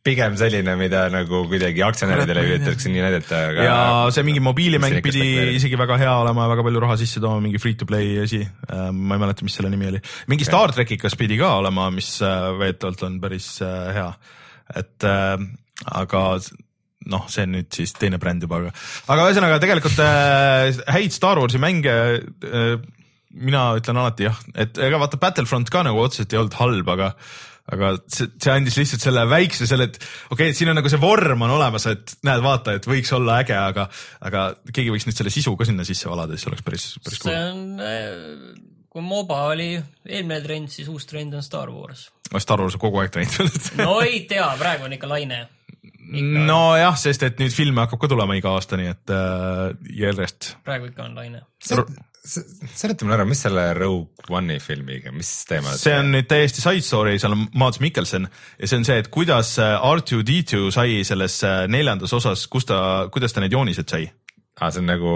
pigem selline, mida nagu kuidagi aktsionäridele üritatakse nii näidata, aga. ja see mingi mobiilimäng pidi isegi väga hea olema, väga palju raha sisse tooma, mingi free to play asi. ma ei mäleta, mis selle nimi oli, mingi Star trackikas pidi ka olema, mis äh, väidetavalt on päris äh, hea. et äh, aga noh, see on nüüd siis teine bränd juba, aga, aga ühesõnaga tegelikult äh, häid Star Warsi mänge mina ütlen alati jah, et ega vaata Battlefront ka nagu otseselt ei olnud halb, aga aga see, see andis lihtsalt selle väikse selle, et okei okay,, et siin on nagu see vorm on olemas, et näed, vaata, et võiks olla äge, aga, aga keegi võiks nüüd selle sisu ka sinna sisse valada, siis oleks päris, päris see cool. on, kui MOBA oli eelmine trend, siis uus trend on Star Wars. Star Wars on kogu aeg teinud. no ei tea, praegu on ikka laine. nojah, sest et nüüd filme hakkab ka tulema iga aasta, nii et äh, järjest. praegu ikka on laine. Seleta mulle ära, mis selle Rogue One'i filmiga, mis teema see on nüüd täiesti side story, seal on Mads Mikkelson ja see on see, et kuidas äh, R2D2 sai selles äh, neljandas osas, kus ta, kuidas ta need joonised sai. ah,, see on nagu,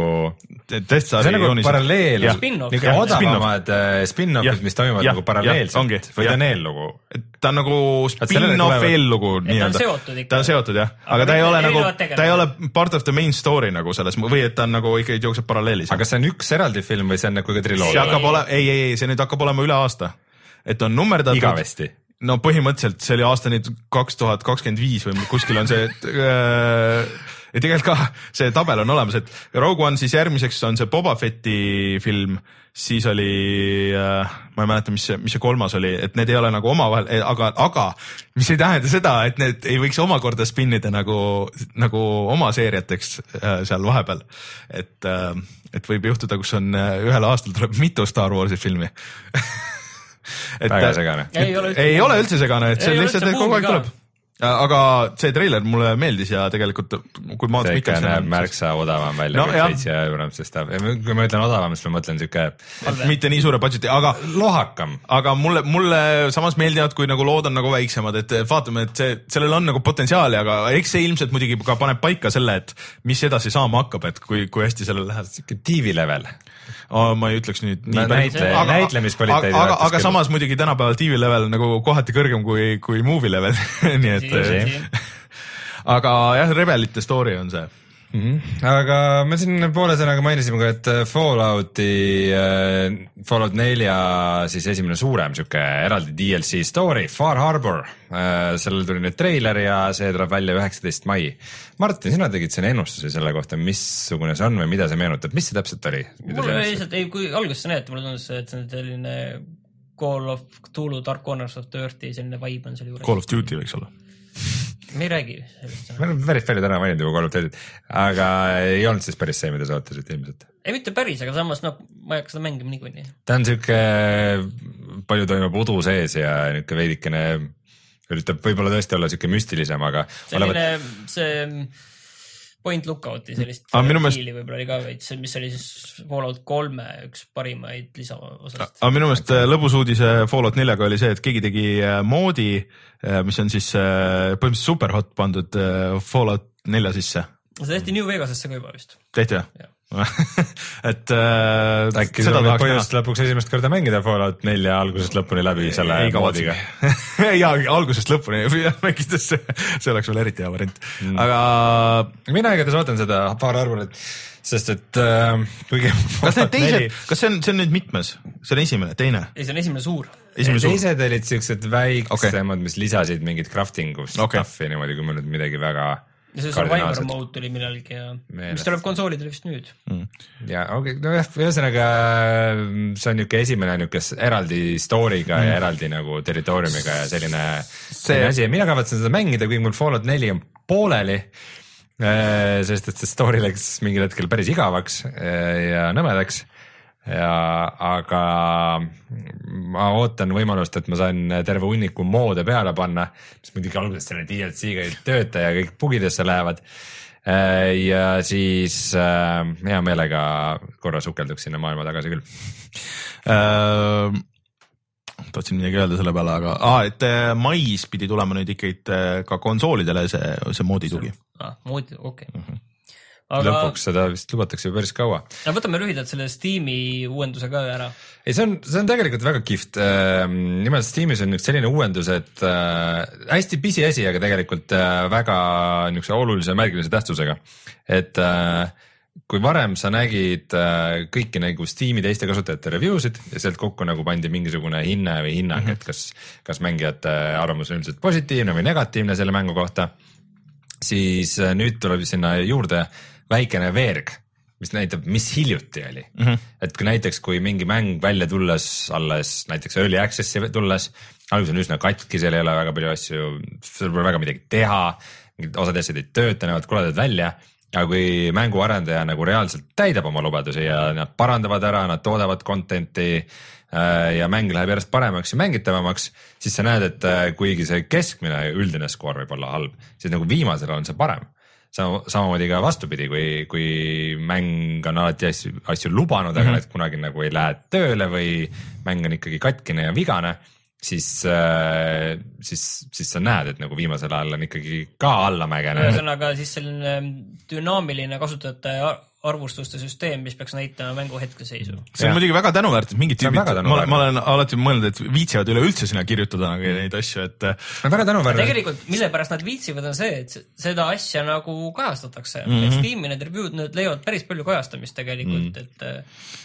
see on nagu joonised. paralleel, niisugune odavamad äh, spin-off'id, mis toimuvad jah, nagu paralleelselt või ta on eellugu? ta on nagu spin-off eellugu ta on nii-öelda. seotud ikka. ta on seotud jah, Aga aga ta ei ole nagu ta ei ole part of the main story nagu selles või et ta on nagu ikkagi jookseb paralleelis. aga kas see on üks eraldi film või see on nagu ka see triloogia? hakkab olema, ei, ei, ei, see nüüd hakkab olema üle aasta. et on nummerdatud. igavesti. no põhimõtteliselt see oli aasta nüüd kaks tuhat kakskümmend viis või kuskil on see, et äh, ja tegelikult ka see tabel on olemas, et Rogue One siis järgmiseks on see Boba Fetti film, siis oli äh,, ma ei mäleta, mis see, mis see kolmas oli, et need ei ole nagu omavahel, aga, aga mis ei tähenda seda, et need ei võiks omakorda spinnida nagu, nagu oma seeriateks äh, seal vahepeal. et äh,, et võib juhtuda, kus on ühel aastal tuleb mitu Star Warsi filmi et, väga segane. ei ole üldse ei ole üldse segane, et see Ei ole lihtsalt kogu aeg tuleb. Aga see treiler mulle meeldis ja tegelikult kui Mads see ikka näeb märksa odavam välja No kui J.J. Abrams'i stuff, kui ma ütlen odavam, siis ma mõtlen siuke mitte nii suure budget'i, aga lohakam. aga mulle, mulle samas meeldivad, kui nagu lood on nagu väiksemad, et vaatame, et see, sellel on nagu potentsiaali, aga eks see ilmselt muidugi ka paneb paika selle, et mis edasi saama hakkab, et kui, kui hästi sellel läheb. siuke TV level. Ma ei ütleks nüüd nii näitle- näitlemiskvaliteedi aga, aga, aga samas muidugi tänapäeval TV level nagu kohati kõrgem kui, kui movie level. Nii et Tõsi. aga jah, Rebelite story on see aga me siin poole sõnaga mainisime ka, et Fallouti, Fallout nelja siis esimene suurem sihuke eraldi DLC story, Far Harbor. sellel tuli nüüd treiler ja see tuleb välja üheksateist mai. Martin, sina tegid siin ennustuse selle kohta, missugune see on või mida see meenutab, mis see täpselt oli? mulle lihtsalt ei, kui alguses sa näed, mulle tundus, et see on selline Call of Cthulhu Dark Corners of the Earth'i selline vibe on seal juures. Call of Duty võiks olla. me ei räägi sellest. me oleme päris palju täna maininud juba Duty't, aga ei olnud siis päris see, mida sa ootasid ilmselt. ei, mitte päris, aga samas noh, ma ei hakka seda mängima niikuinii. ta on sihuke, palju toimub udu sees ja nihuke veidikene üritab võib-olla tõesti olla siuke müstilisem, aga selline see point lookout'i sellist Aga minu meelest- võib-olla oli ka veits, mis oli siis Fallout kolme üks parimaid lisaosast. aga minu meelest äh, lõbus uudis äh, Fallout neljaga oli see, et keegi tegi äh, moodi, mis on siis äh, põhimõtteliselt superhot pandud äh, Fallout nelja sisse. see tehti New Vegasesse ka juba vist. tehti Jah. või? et äh, äkki seda sul on põhjust lõpuks esimest korda mängida Fallout nelja algusest lõpuni läbi selle ei moodiga. ja algusest lõpuni mängides see, oleks veel eriti hea variant mm., aga mina igatahes ootan seda paar arvulit, sest et äh, kuigi. kas need teised, kas see on, see on nüüd mitmes, see on esimene, teine, ei, see on esimene suur. esimene suur? teised olid siuksed väiksemad okay., mis lisasid mingit crafting'u Okei. stuff'i niimoodi, kui ma nüüd midagi väga ja see Survivor mode tuli millalgi ja, Meeles. mis tuleb konsoolidele vist nüüd. ja okei okay,, nojah, ühesõnaga see on niisugune esimene niisugune eraldi story'ga mm. ja eraldi nagu territooriumiga ja selline see... selline asi ja mina kavatsen seda mängida, kuigi mul Fallout neli on pooleli. sest et see story läks mingil hetkel päris igavaks eh, ja nõmedaks ja aga ma ootan võimalust, et ma saan terve hunniku moode peale panna, mis muidugi alguses selle DLC-ga ei tööta ja kõik bugidesse lähevad. ja siis äh, hea meelega korra sukelduks sinna maailma tagasi küll. äh, tahtsin midagi öelda selle peale, aga ah, et äh, mais pidi tulema nüüd ikkagi äh, ka konsoolidele see, see moodi tugi. ah,. moodi, okei okay.. Aga lõpuks seda vist lubatakse ju päris kaua. võtame lühidalt selle Steam'i uuenduse ka ära. ei, see on, see on tegelikult väga kihvt. nimelt Steamis on üks selline uuendus, et äh, hästi pisiasi, aga tegelikult äh, väga niisuguse olulise märgilise tähtsusega. et äh, kui varem sa nägid kõiki nagu Steam'i teiste kasutajate review sid ja sealt kokku nagu pandi mingisugune hinne või hinnang mm, -hmm. et kas, kas mängijate arvamus on üldiselt positiivne või negatiivne selle mängu kohta, siis nüüd tuleb sinna juurde väikene veerg, mis näitab, mis hiljuti oli mm. -hmm. et kui näiteks, kui mingi mäng välja tulles alles näiteks early access'i tulles, alguses on üsna katki, seal ei ole väga palju asju, seal pole väga midagi teha, osad asjad ei tööta, näevad koledad välja aga kui mänguarendaja nagu reaalselt täidab oma lubadusi ja nad parandavad ära, nad toodavad content'i äh, ja mäng läheb järjest paremaks ja mängitavamaks, siis sa näed, et äh, kuigi see keskmine üldine skoor võib olla halb, siis nagu viimasel on see parem. sama, samamoodi ka vastupidi, kui, kui mäng on alati asju, asju lubanud, aga Mhm. need kunagi nagu ei lähe tööle või mäng on ikkagi katkine ja vigane, siis äh,, siis, siis sa näed, et nagu viimasel ajal on ikkagi ka allamäge. ühesõnaga siis selline dünaamiline kasutajate arvustuste süsteem, mis peaks näitama mängu hetkeseisu. see on Jah. muidugi väga tänuväärt, et mingid See on tüübid väga, ma, ma olen alati mõelnud, et viitsivad üleüldse sinna kirjutada nagu neid asju, et äh, väga tänuväärne. tegelikult, mille pärast nad viitsivad, on see, et se- seda asja nagu kajastatakse mm. Mhm. -hmm. et Steam'i need review'd, need leiavad päris palju kajastamist tegelikult mm, -hmm. et äh,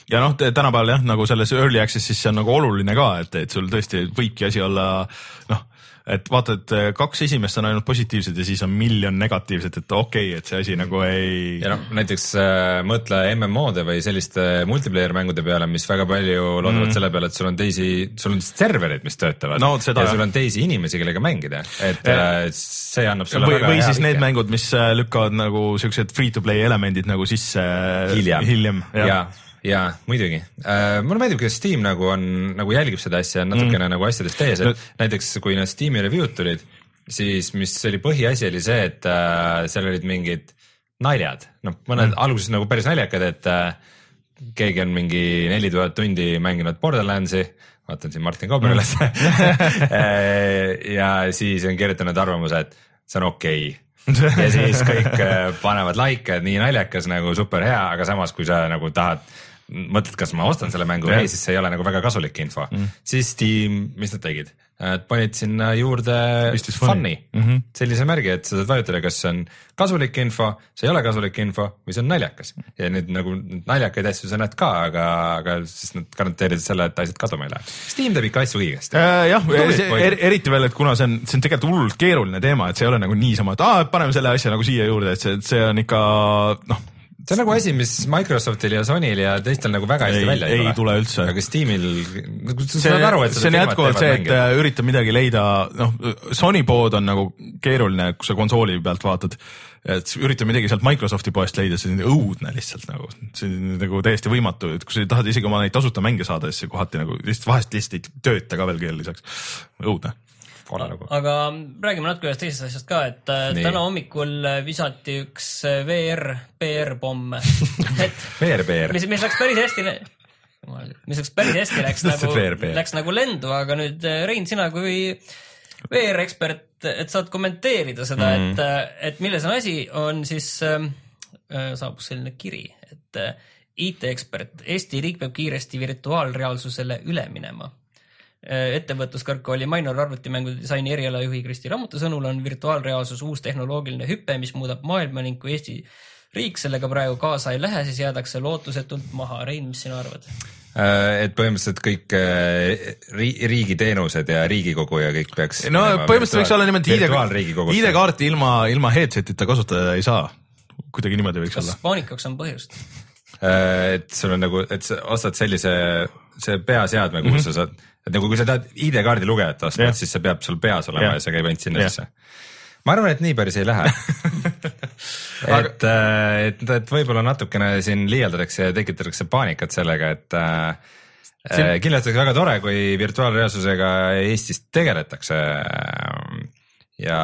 ja noh, tänapäeval jah, nagu selles early access'is see on nagu oluline ka, et, et sul tõesti võibki asi olla noh, et vaata, et äh, kaks esimest on ainult positiivsed ja siis on miljon negatiivset, et okei okay,, et see asi nagu ei. ja noh, näiteks äh, mõtle MMO-de või selliste multiplayer mängude peale, mis väga palju loodavad mm. selle peale, et sul on teisi, sul on serverid, mis töötavad No seda ja jah. sul on teisi inimesi, kellega mängida, et äh, see annab sulle või, väga või hea siis need vihje. mängud, mis äh, lükkavad nagu siuksed free to play elemendid nagu sisse äh, hiljem, hiljem, ja, ja muidugi äh,. mulle meeldib, kuidas Steam nagu on, nagu jälgib seda asja natukene mm. nagu asjadest ees, et No- näiteks kui need Steam'i review'd tulid, siis mis oli põhiasi, oli see, et äh, seal olid mingid naljad, noh, mõned mm. alguses nagu päris naljakad, et äh, keegi on mingi neli tuhat tundi mänginud Borderlandsi, vaatan siin Martin Kauber üles ja siis on kirjutanud arvamuse, et see on okei okay. ja siis kõik äh, panevad likee, et nii naljakas nagu super hea, aga samas, kui sa nagu tahad, mõtled, kas ma ostan selle mängu või ei, siis see ei ole nagu väga kasulik info mm.. siis Steam, mis nad tegid? Nad panid sinna juurde fun'i mm -hmm. sellise märgi, et sa saad vajutada, kas see on kasulik info, see ei ole kasulik info või see on naljakas ja nüüd nagu naljakaid asju sa näed ka, aga, aga siis nad garanteerivad selle, et asjad kaduma ei lähe. Steam teeb ikka asju õigesti. Äh, jah, er, eriti veel, et kuna see on, see on tegelikult hullult keeruline teema, et see ei ole nagu niisama, et aa, paneme selle asja nagu siia juurde, et see, see on ikka noh, see on nagu asi, mis Microsoftil ja Sonyl ja teistel nagu väga hästi Ei- välja ei tule üldse. aga Steamil, nagu sa saad aru, et see on jätkuvalt see, et äh, üritab midagi leida, noh, Sony pood on nagu keeruline, kui sa konsooli pealt vaatad. et üritab midagi sealt Microsofti poest leida, see on õudne lihtsalt nagu, see on nagu täiesti võimatu, et kui sa tahad isegi oma neid tasuta mänge saada, siis kohati nagu lihtsalt vahest lihtsalt ei tööta ka veel veel lisaks, õudne. Kole lugu. aga räägime natuke ühest teisest asjast ka, et äh, Nii. täna hommikul äh, visati üks äh, VR, PR pomm, et VR-PR. mis, mis läks päris hästi, mis läks päris hästi, läks nagu läks nagu lendu, aga nüüd Rein, sina kui VR-ekspert, et saad kommenteerida seda mm., et, et milles on asi, on siis äh, äh, saabus selline kiri, et IT-ekspert, Eesti riik peab kiiresti virtuaalreaalsusele üle minema ettevõtluskõrgkooli Mainor arvutimängu disaini erialajuhi Kristi Rammuti sõnul on virtuaalreaalsus uus tehnoloogiline hüpe, mis muudab maailma ning kui Eesti riik sellega praegu kaasa ei lähe, siis jäädakse lootusetult maha. Rein, mis sina arvad? Äh, et põhimõtteliselt kõik äh, ri- riigiteenused ja Riigikogu ja kõik peaks. no põhimõtteliselt võiks olla niimoodi ID, ID-kaarti. ID-kaarti ilma, ilma headset'ita kasutada ei saa. kuidagi niimoodi võiks kas olla. paanikaks on põhjust? Äh, et sul on nagu, et sa ostad sellise, see peaseadme, kuhu mm -hmm. sa saad, et nagu kui sa tahad ID-kaardi lugejat osta Jah., siis see peab sul peas olema Jah. ja see käib ainult sinna Jah. sisse. ma arvan, et nii päris ei lähe. et, et, et võib-olla natukene siin liialdatakse ja tekitatakse paanikat sellega, et äh, Siin- kindlasti oleks väga tore, kui virtuaalreaalsusega Eestis tegeletakse ja,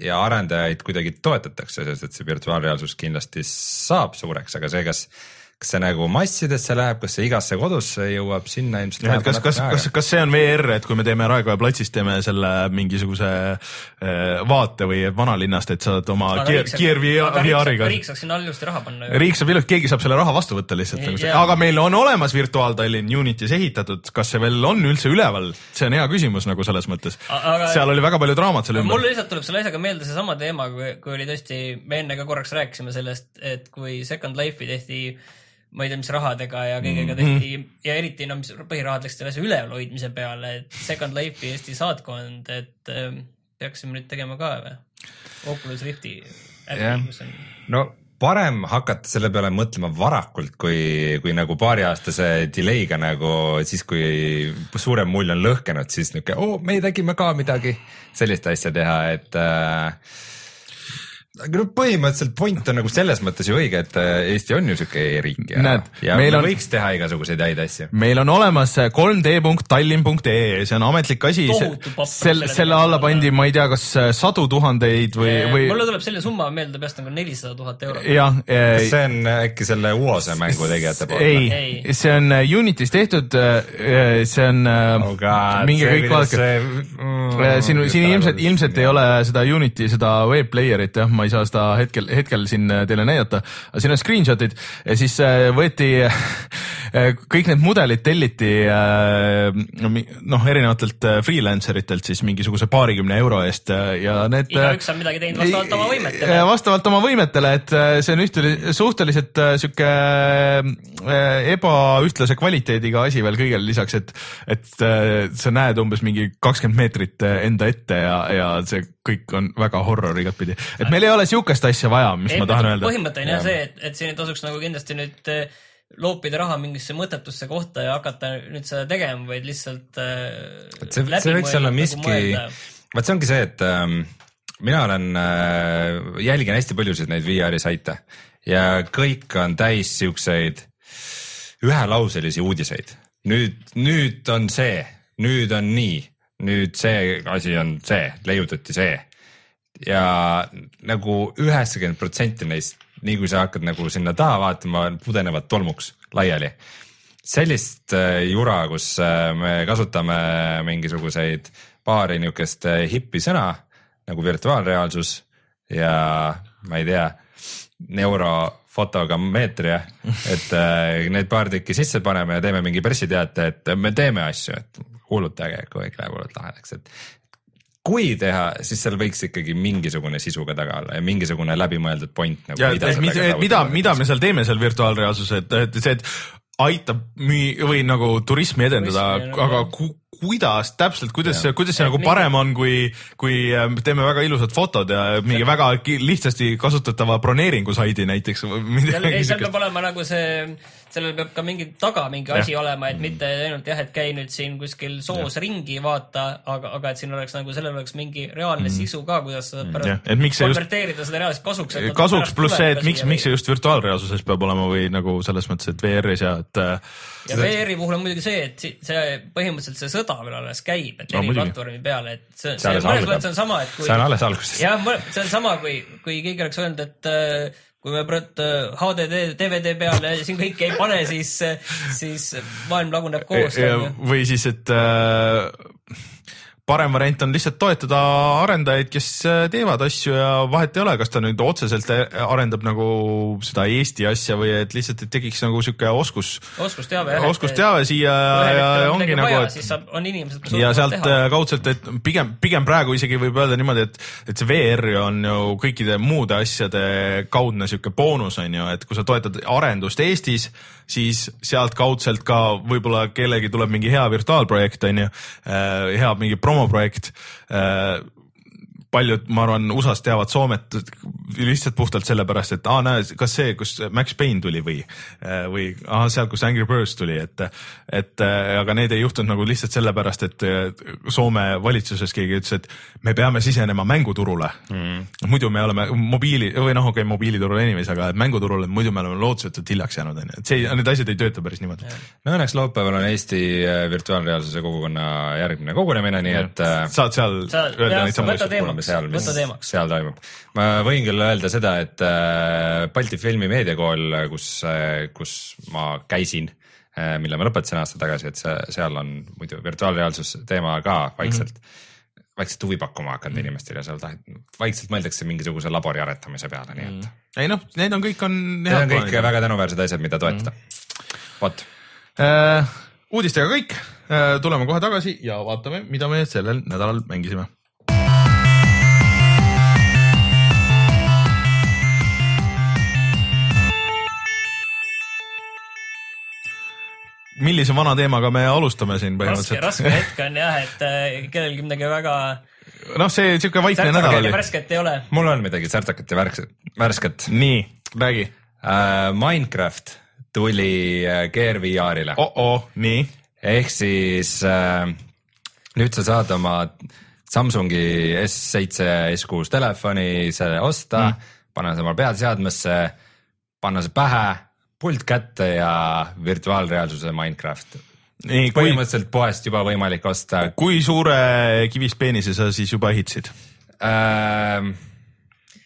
ja arendajaid kuidagi toetatakse, sest et see virtuaalreaalsus kindlasti saab suureks, aga see, kas, kas see nagu massidesse läheb, kas see igasse kodusse jõuab, sinna ilmselt jah, et kas, kas, kas, kas see on VR, et kui me teeme Raekoja platsist, teeme selle mingisuguse äh, vaate või vanalinnast, et saad oma Gear, Gear VR-iga. riik saaks sinna ilusti raha panna riik saab ilusti, keegi saab selle raha vastu võtta lihtsalt nagu see, aga meil on olemas virtuaaltallinn Unitis ehitatud, kas see veel on üldse üleval, see on hea küsimus nagu selles mõttes seal oli väga palju draamat selle mul ümber. lihtsalt tuleb selle asjaga meelde seesama teema, kui, kui oli tõesti, me enne ka korraks rääkisime sellest, et kui Second Life'i tehti ma ei tea, mis rahadega ja kõigega tehti mm -hmm. ja eriti no mis põhirahad läksid selle asja ülevalhoidmise peale, et Second Life'i Eesti saatkond, et äh, peaksime nüüd tegema ka või? Oculus Rifti äpi, mis on no parem hakata selle peale mõtlema varakult, kui, kui nagu paariaastase delay'ga nagu siis, kui suurem mull on lõhkenud, siis niuke, oo, me tegime ka midagi, sellist asja teha, et äh, aga no põhimõtteliselt point on nagu selles mõttes ju õige, et äh, Eesti on ju siuke e-riik ja, Näed, ja meil on- võiks teha igasuguseid häid asju. meil on olemas 3D.tallinn.ee, see on ametlik asi selle, selle selle alla pandi, ma ei tea, kas sadu tuhandeid või, või mulle tuleb selline summa meelde peast nagu nelisada tuhat eurot. jah, kas see on äkki selle UOS-e mängu tegijate poolt? ei, see on äh, Unitis tehtud, see on oh god, minge kõik vaadake. mm, siin, siin ilmselt, ilmselt ei ole seda Unity, seda web player'it jah, ma ei saa seda hetkel, hetkel siin teile näidata, aga siin on screenshot'id ja siis äh, võeti äh, kõik need mudelid telliti äh, noh, erinevatelt äh, freelancer itelt siis mingisuguse paarikümne euro eest äh, ja need. Igaüks on midagi teinud vastavalt oma võimetele. vastavalt oma võimetele, et äh, see on ühteli-, suhteliselt äh, sihuke äh, ebaühtlase kvaliteediga asi veel kõigele lisaks, et, et äh, sa näed umbes mingi kakskümmend meetrit äh, enda ette ja, ja see kõik on väga horror igatpidi. et meil ei ole sihukest asja vaja, mis ma tahan öelda. põhimõte on jah see, et, et siin ei tasuks nagu kindlasti nüüd äh, loopida raha mingisse mõttetusse kohta ja hakata nüüd seda tegema, vaid lihtsalt äh, et see, see võiks olla miski, vaat see ongi see, et ähm, mina olen äh,, jälgin hästi paljusid neid VR-i saite ja kõik on täis siukseid ühelauselisi uudiseid. nüüd, nüüd on see, nüüd on nii, nüüd see asi on see, leiutati see ja nagu üheksakümmend protsenti neist, nii kui sa hakkad nagu sinna taha vaatama, pudenevad tolmuks laiali. Sellist äh, jura, kus äh, me kasutame mingisuguseid paari niukest äh, hippi sõna nagu virtuaalreaalsus ja ma ei tea, neurofotogrammeetria, et äh, need paar tükki sisse paneme ja teeme mingi pressiteate, et me teeme asju, et kuulutage, kõik läheb hullult lahedaks, et kui teha, siis seal võiks ikkagi mingisugune sisu ka taga olla ja mingisugune läbimõeldud point nagu. ja et mida, mida, mida me seal teeme seal virtuaalreaalsuses, et, et see, et aitab müü- või nagu turismi edendada, aga ku, kuidas täpselt, kuidas see, kuidas see nagu parem on, kui, kui äh, teeme väga ilusad fotod ja mingi väga lihtsasti kasutatava broneeringusaidi näiteks või seal, midagi ei, seal peab olema nagu see, sellel peab ka mingi taga mingi Jah. asi olema, et mitte ainult jah, et käi nüüd siin kuskil soos ringi, vaata, aga, aga et siin oleks nagu, sellel oleks mingi reaalne sisu ka, kuidas sa saad Mm. Pärast et miks see just- konverteerida seda reaalselt kasuks. kasuks pluss see, et miks, miks see just virtuaalreaalsuses peab olema või nagu selles mõttes, et VR-is ja et äh, ja VR-i puhul on muidugi see, et see põhimõtteliselt see sõda veel alles käib, et No eri muidugi. platvormi peale, et see, See see mõnes mõttes on sama, et kui see on alles alguses. jah, see on sama, kui, kui keegi oleks öelnud, et äh, kui me praegu äh, HDD, DVD peale siin kõike ei pane, siis, siis maailm laguneb koos. või siis, et äh, parem variant on lihtsalt toetada arendajaid, kes äh, teevad asju ja vahet ei ole, kas ta nüüd otseselt äh, arendab nagu seda Eesti asja või et lihtsalt, et tekiks nagu sihuke oskus, oskusteave jah. oskusteave siia ja ongi nagu, et siis saab, on inimesed, kes ja sealt teha. äh, kaudselt, et pigem, pigem praegu isegi võib öelda niimoodi, et, et see VR on ju kõikide muude asjade kaudne sihuke boonus on ju, et kui sa toetad arendust Eestis, siis sealt kaudselt ka võib-olla kellelgi tuleb mingi hea virtuaalprojekt on ju, hea mingi Promo-Projekt, eh, paljud, ma arvan, USA-s teavad Soomet lihtsalt puhtalt sellepärast, et aa näe, kas see, kus Max Payne tuli või, või aa seal, kus Angry Birds tuli, et, et aga need ei juhtunud nagu lihtsalt sellepärast, et Soome valitsuses keegi ütles, et me peame sisenema mänguturule mm.. muidu me oleme mobiili või noh, okei okay,, mobiiliturul anyways, aga mänguturule muidu me oleme lootusetult hiljaks jäänud, onju, et see, need asjad ei tööta päris niimoodi. no õnneks laupäeval on Eesti äh, virtuaalreaalsuse kogukonna järgmine kogunemine, nii et äh, saad seal öelda neid samu asju. seal, mis teemaks. seal toimub. ma võin küll öelda seda, et äh, Balti Filmi Meediakool, kus, kus ma käisin, mille ma lõpetasin aasta tagasi, et see, seal on muidu virtuaalreaalsus teema ka vaikselt mm, -hmm. vaikselt huvi pakkuma hakanud mm inimestele ja seal tahet-, vaikselt mõeldakse mingisuguse labori aretamise peale, nii et -hmm. ei noh, need on kõik on. need on kõik väga tänuväärsed asjad, mida toetada mm. vot, äh,. uudistega kõik äh,, tuleme kohe tagasi ja vaatame, mida me sellel nädalal mängisime. Millise vana teemaga me alustame siin raske, põhimõtteliselt? raske hetk on jah, et äh, kellelgi midagi väga noh, see siuke vaikne nädal oli värsket ei ole. mul on midagi särtsakat ja värsket, värsket nii, räägi uh,. Minecraft tuli uh, Gear VR-ile oh. -oh, nii, ehk siis äh, nüüd sa saad oma Samsungi S7 S6 telefoni selle osta mm., panna see oma peaseadmesse, panna see pähe, pult kätte ja virtuaalreaalsuse Minecraft. nii, kui, põhimõtteliselt poest juba võimalik osta kui suure kivist peenise sa siis juba ehitasid? äh,.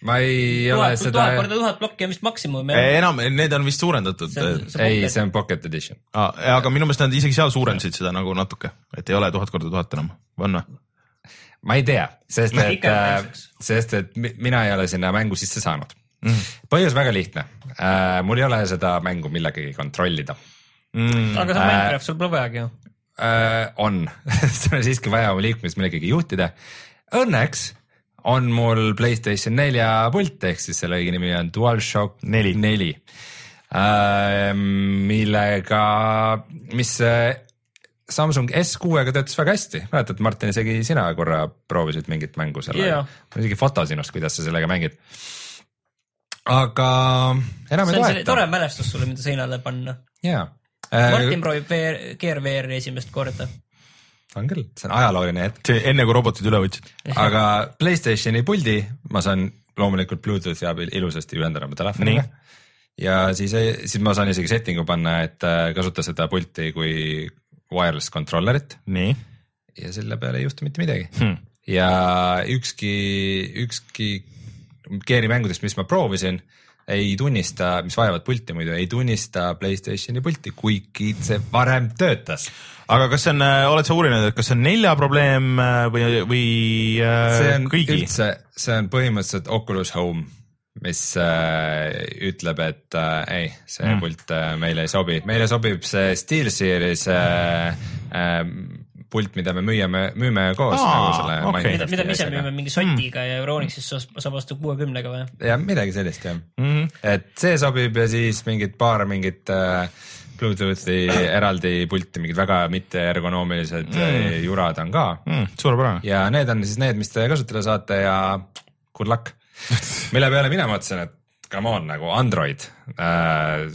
ma ei ole tuhat, seda tuhat, korda tuhat plokki on vist maksimum. enam, need on vist suurendatud. ei, see on Pocket Edition. aga minu meelest nad isegi seal suurendasid seda nagu natuke, et ei ole tuhat korda tuhat enam, on või? ma ei tea, sest et näiteks. sest et mi- mina ei ole sinna mängu sisse saanud mm.. põhjus väga lihtne äh,, mul ei ole seda mängu millegagi kontrollida Mm. aga see on Äh, Minecraft, sul pole vajagi ju. äh,. on, sul on siiski vaja oma liikumist millegagi juhtida. Õnneks on mul Playstation nelja pult ehk siis selle õige nimi on DualShock Neli. neli äh,, millega, mis äh, Samsung S6-ga töötas väga hästi, mäletad, Martin, isegi sina korra proovisid mingit mängu sellega Jaa. mul on isegi foto sinust, kuidas sa sellega mängid. Aga enam see ei toeta. tore mälestus sulle, mida seinale panna. jaa. Martin proovib VR, Gear VR-i esimest korda. on küll, see on ajalooline hetk. see enne kui robotid üle võtsid. aga Playstationi puldi ma saan loomulikult Bluetoothi abil ilusasti ühendada oma telefoniga. ja siis, siis ma saan isegi setting'u panna, et äh, kasuta seda pulti kui wireless controller'it nii ja selle peale ei juhtu mitte midagi hmm.. ja ükski, ükski Gear'i mängudest, mis ma proovisin, ei tunnista, mis vajavad pulti muidu, ei tunnista Playstationi pulti, kuigi see varem töötas. aga kas see on, oled sa uurinud, et kas see on nelja probleem äh, või, või äh, see on kõigi? üldse, see on põhimõtteliselt Oculus Home, mis äh, ütleb, et äh, ei, see mm. pult äh, meile ei sobi, meile sobib see SteelSeries äh, äh, pult, mida me müüame, müüme koos Aa, nagu selle okei. mida, mida me ise müüme mingi sotiga ja Euronixis sa- saab osta kuuekümnega või? ja midagi sellist jah Mm -hmm. et see sobib ja siis mingid paar mingit äh, Bluetoothi eraldi pulti, mingid väga mitte ergonoomilised mm. jurad on ka mm,. suurepärane. ja need on siis need, mis te kasutada saate ja good luck. mille peale mina mõtlesin, et come on nagu Android äh,,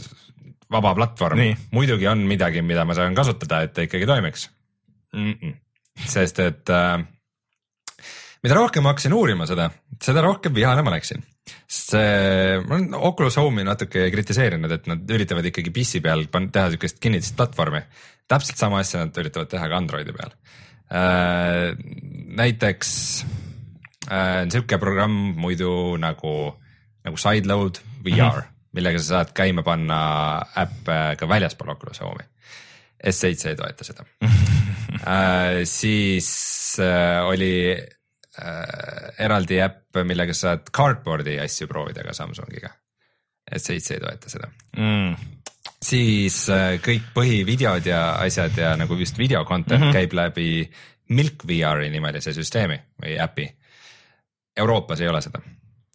vaba platvorm muidugi on midagi, mida ma saan kasutada, et ta ikkagi toimiks mm. -mm. sest et äh, mida rohkem ma hakkasin uurima seda, seda rohkem vihane ma läksin. see, ma olen Oculus Home'i natuke kritiseerinud, et nad üritavad ikkagi PC peal pan- teha siukest kinnitist platvormi. täpselt sama asja nad üritavad teha ka Androidi peal äh,. näiteks äh, sihuke programm muidu nagu, nagu Sideload VR mm, -hmm. millega sa saad käima panna äppe ka väljaspool Oculus Home'i. S7 ei toeta seda äh, siis äh, oli äh, eraldi äpp, millega sa saad cardboard'i asju proovida ka Samsungiga. S7 ei toeta seda mm. siis äh, kõik põhivideod ja asjad ja nagu just video content mm -hmm. käib läbi Milk VR-i nimelise süsteemi või äpi. Euroopas ei ole seda.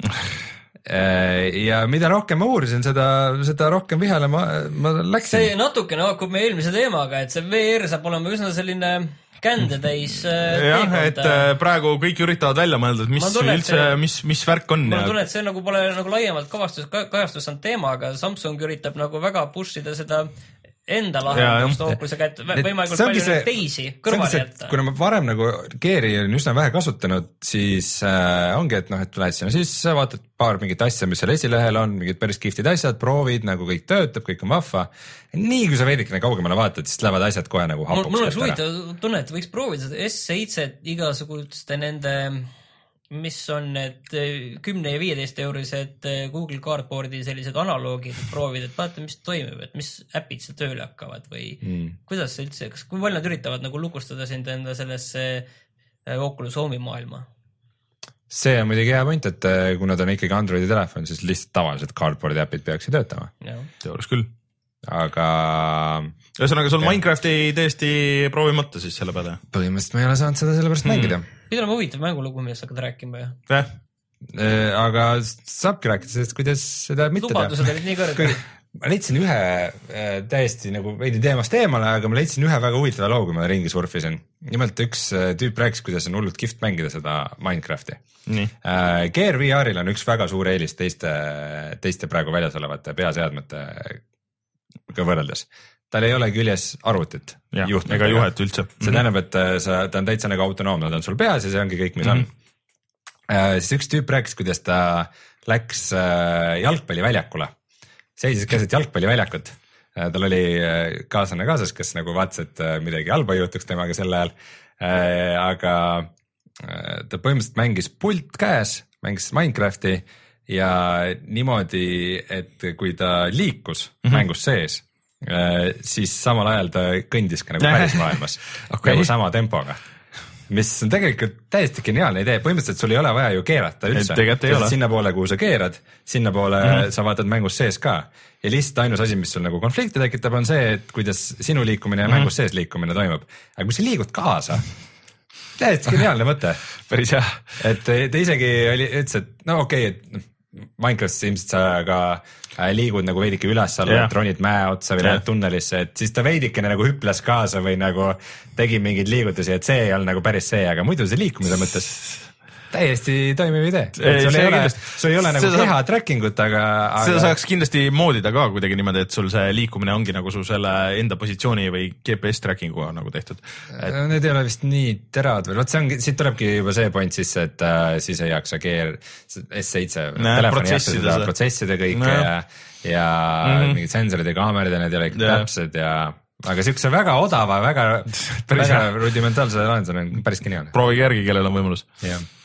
Äh, ja mida rohkem ma uurisin, seda, seda rohkem vihale ma, ma läksin. see natukene haakub meie eelmise teemaga, et see VR saab olema üsna selline kändetäis äh, jah, et äh, praegu kõik üritavad välja mõelda, et mis tunnen, üldse, mis, mis värk on. mul on tunne, et see nagu pole nagu laiemalt kavastus, kajastus saanud teema, aga Samsung üritab nagu väga push ida seda enda lahendust Oculusega, et võimalikult palju see, teisi kõrvale jätta. kuna ma varem nagu Gear'i olen üsna vähe kasutanud, siis äh, ongi, et noh, et lähed sinna sisse, vaatad paar mingit asja, mis seal esilehel on, mingid päris kihvtid asjad, proovid nagu kõik töötab, kõik on vahva. nii kui sa veidikene kaugemale vaatad, siis lähevad asjad kohe nagu hapuks. mul oleks huvitav tunne, et võiks proovida seda S7 igasuguste nende mis on need eh, kümne ja viieteist eurised eh, Google Cardboardi sellised analoogid, et proovida, et vaata, mis toimub, et mis äpid seal tööle hakkavad või mm. kuidas see üldse, kas, kui palju nad üritavad nagu lukustada sind enda sellesse eh, Oculus Home'i maailma? see on muidugi hea point, et kuna ta on ikkagi Androidi telefon, siis lihtsalt tavalised Cardboardi äpid peaksid töötama. teoorias küll. aga. ühesõnaga, sul Minecrafti täiesti proovimata siis selle peale? põhimõtteliselt ma ei ole saanud seda sellepärast mm. mängida pidi olema huvitav mängulugu, millest hakkad rääkima ju. jah, äh, aga saabki rääkida sellest, kuidas seda mitte teha. lubadused olid nii kõrged. ma leidsin ühe äh, täiesti nagu veidi teemast eemale, aga ma leidsin ühe väga huvitava loo, kui ma ringi surfisin. nimelt üks äh, tüüp rääkis, kuidas on hullult kihvt mängida seda Minecrafti. Uh, Gear VR-il on üks väga suur eelis teiste, teiste praegu väljas olevate peaseadmetega võrreldes tal ei ole küljes arvutit. ega juhet üldse. see tähendab, et äh, sa, ta on täitsa nagu autonoomne, ta on sul peas ja see ongi kõik, mis mm -hmm. on äh,. siis üks tüüp rääkis, kuidas ta läks äh, jalgpalliväljakule, seisis keset jalgpalliväljakut tal oli kaaslane kaasas, kes nagu vaatas, et midagi halba ei juhtuks temaga sel ajal aga ta põhimõtteliselt mängis pult käes, mängis Minecrafti ja niimoodi, et kui ta liikus mm -hmm. mängus sees siis samal ajal ta kõndis ka nagu päris maailmas okay. nagu sama tempoga mis on tegelikult täiesti geniaalne idee, põhimõtteliselt sul ei ole vaja ju keerata üldse. sinnapoole, kuhu sa keerad, sinnapoole mm -hmm. sa vaatad mängus sees ka ja lihtsalt ainus asi, mis sul nagu konflikti tekitab, on see, et kuidas sinu liikumine ja mm -hmm. mängus sees liikumine toimub. aga kui sa liigud kaasa, täiesti geniaalne mõte. päris hea. et ta isegi oli, ütles, et no okei okay,, et noh, Minecraftis ilmselt sa ka äh, liigud nagu veidike üles-alla yeah., et ronid mäe otsa või lähed tunnelisse, et siis ta veidikene nagu hüples kaasa või nagu tegi mingeid liigutusi, et see ei olnud nagu päris see, aga muidu see liikumise mõttes täiesti toimiv idee. sul ei ole, sul ei ole nagu keha saab, tracking ut, aga, aga. seda saaks kindlasti moodida ka kuidagi niimoodi, et sul see liikumine ongi nagu su selle enda positsiooni või GPS tracking uga nagu tehtud et.... Need ei ole vist nii teravad või vot see ongi, siit tulebki juba see point sisse, et äh, siis ei jaksa Gear S7 telefoni jaksa seda protsessida kõike ja, ja mm -hmm. mingid sensorid ja kaamerad ja need ei ole ikka täpsed ja aga siukse väga odava, väga, väga rudimentaalse lahendusena on päris geniaalne. proovige järgi, kellel on võimalus. jah Äh,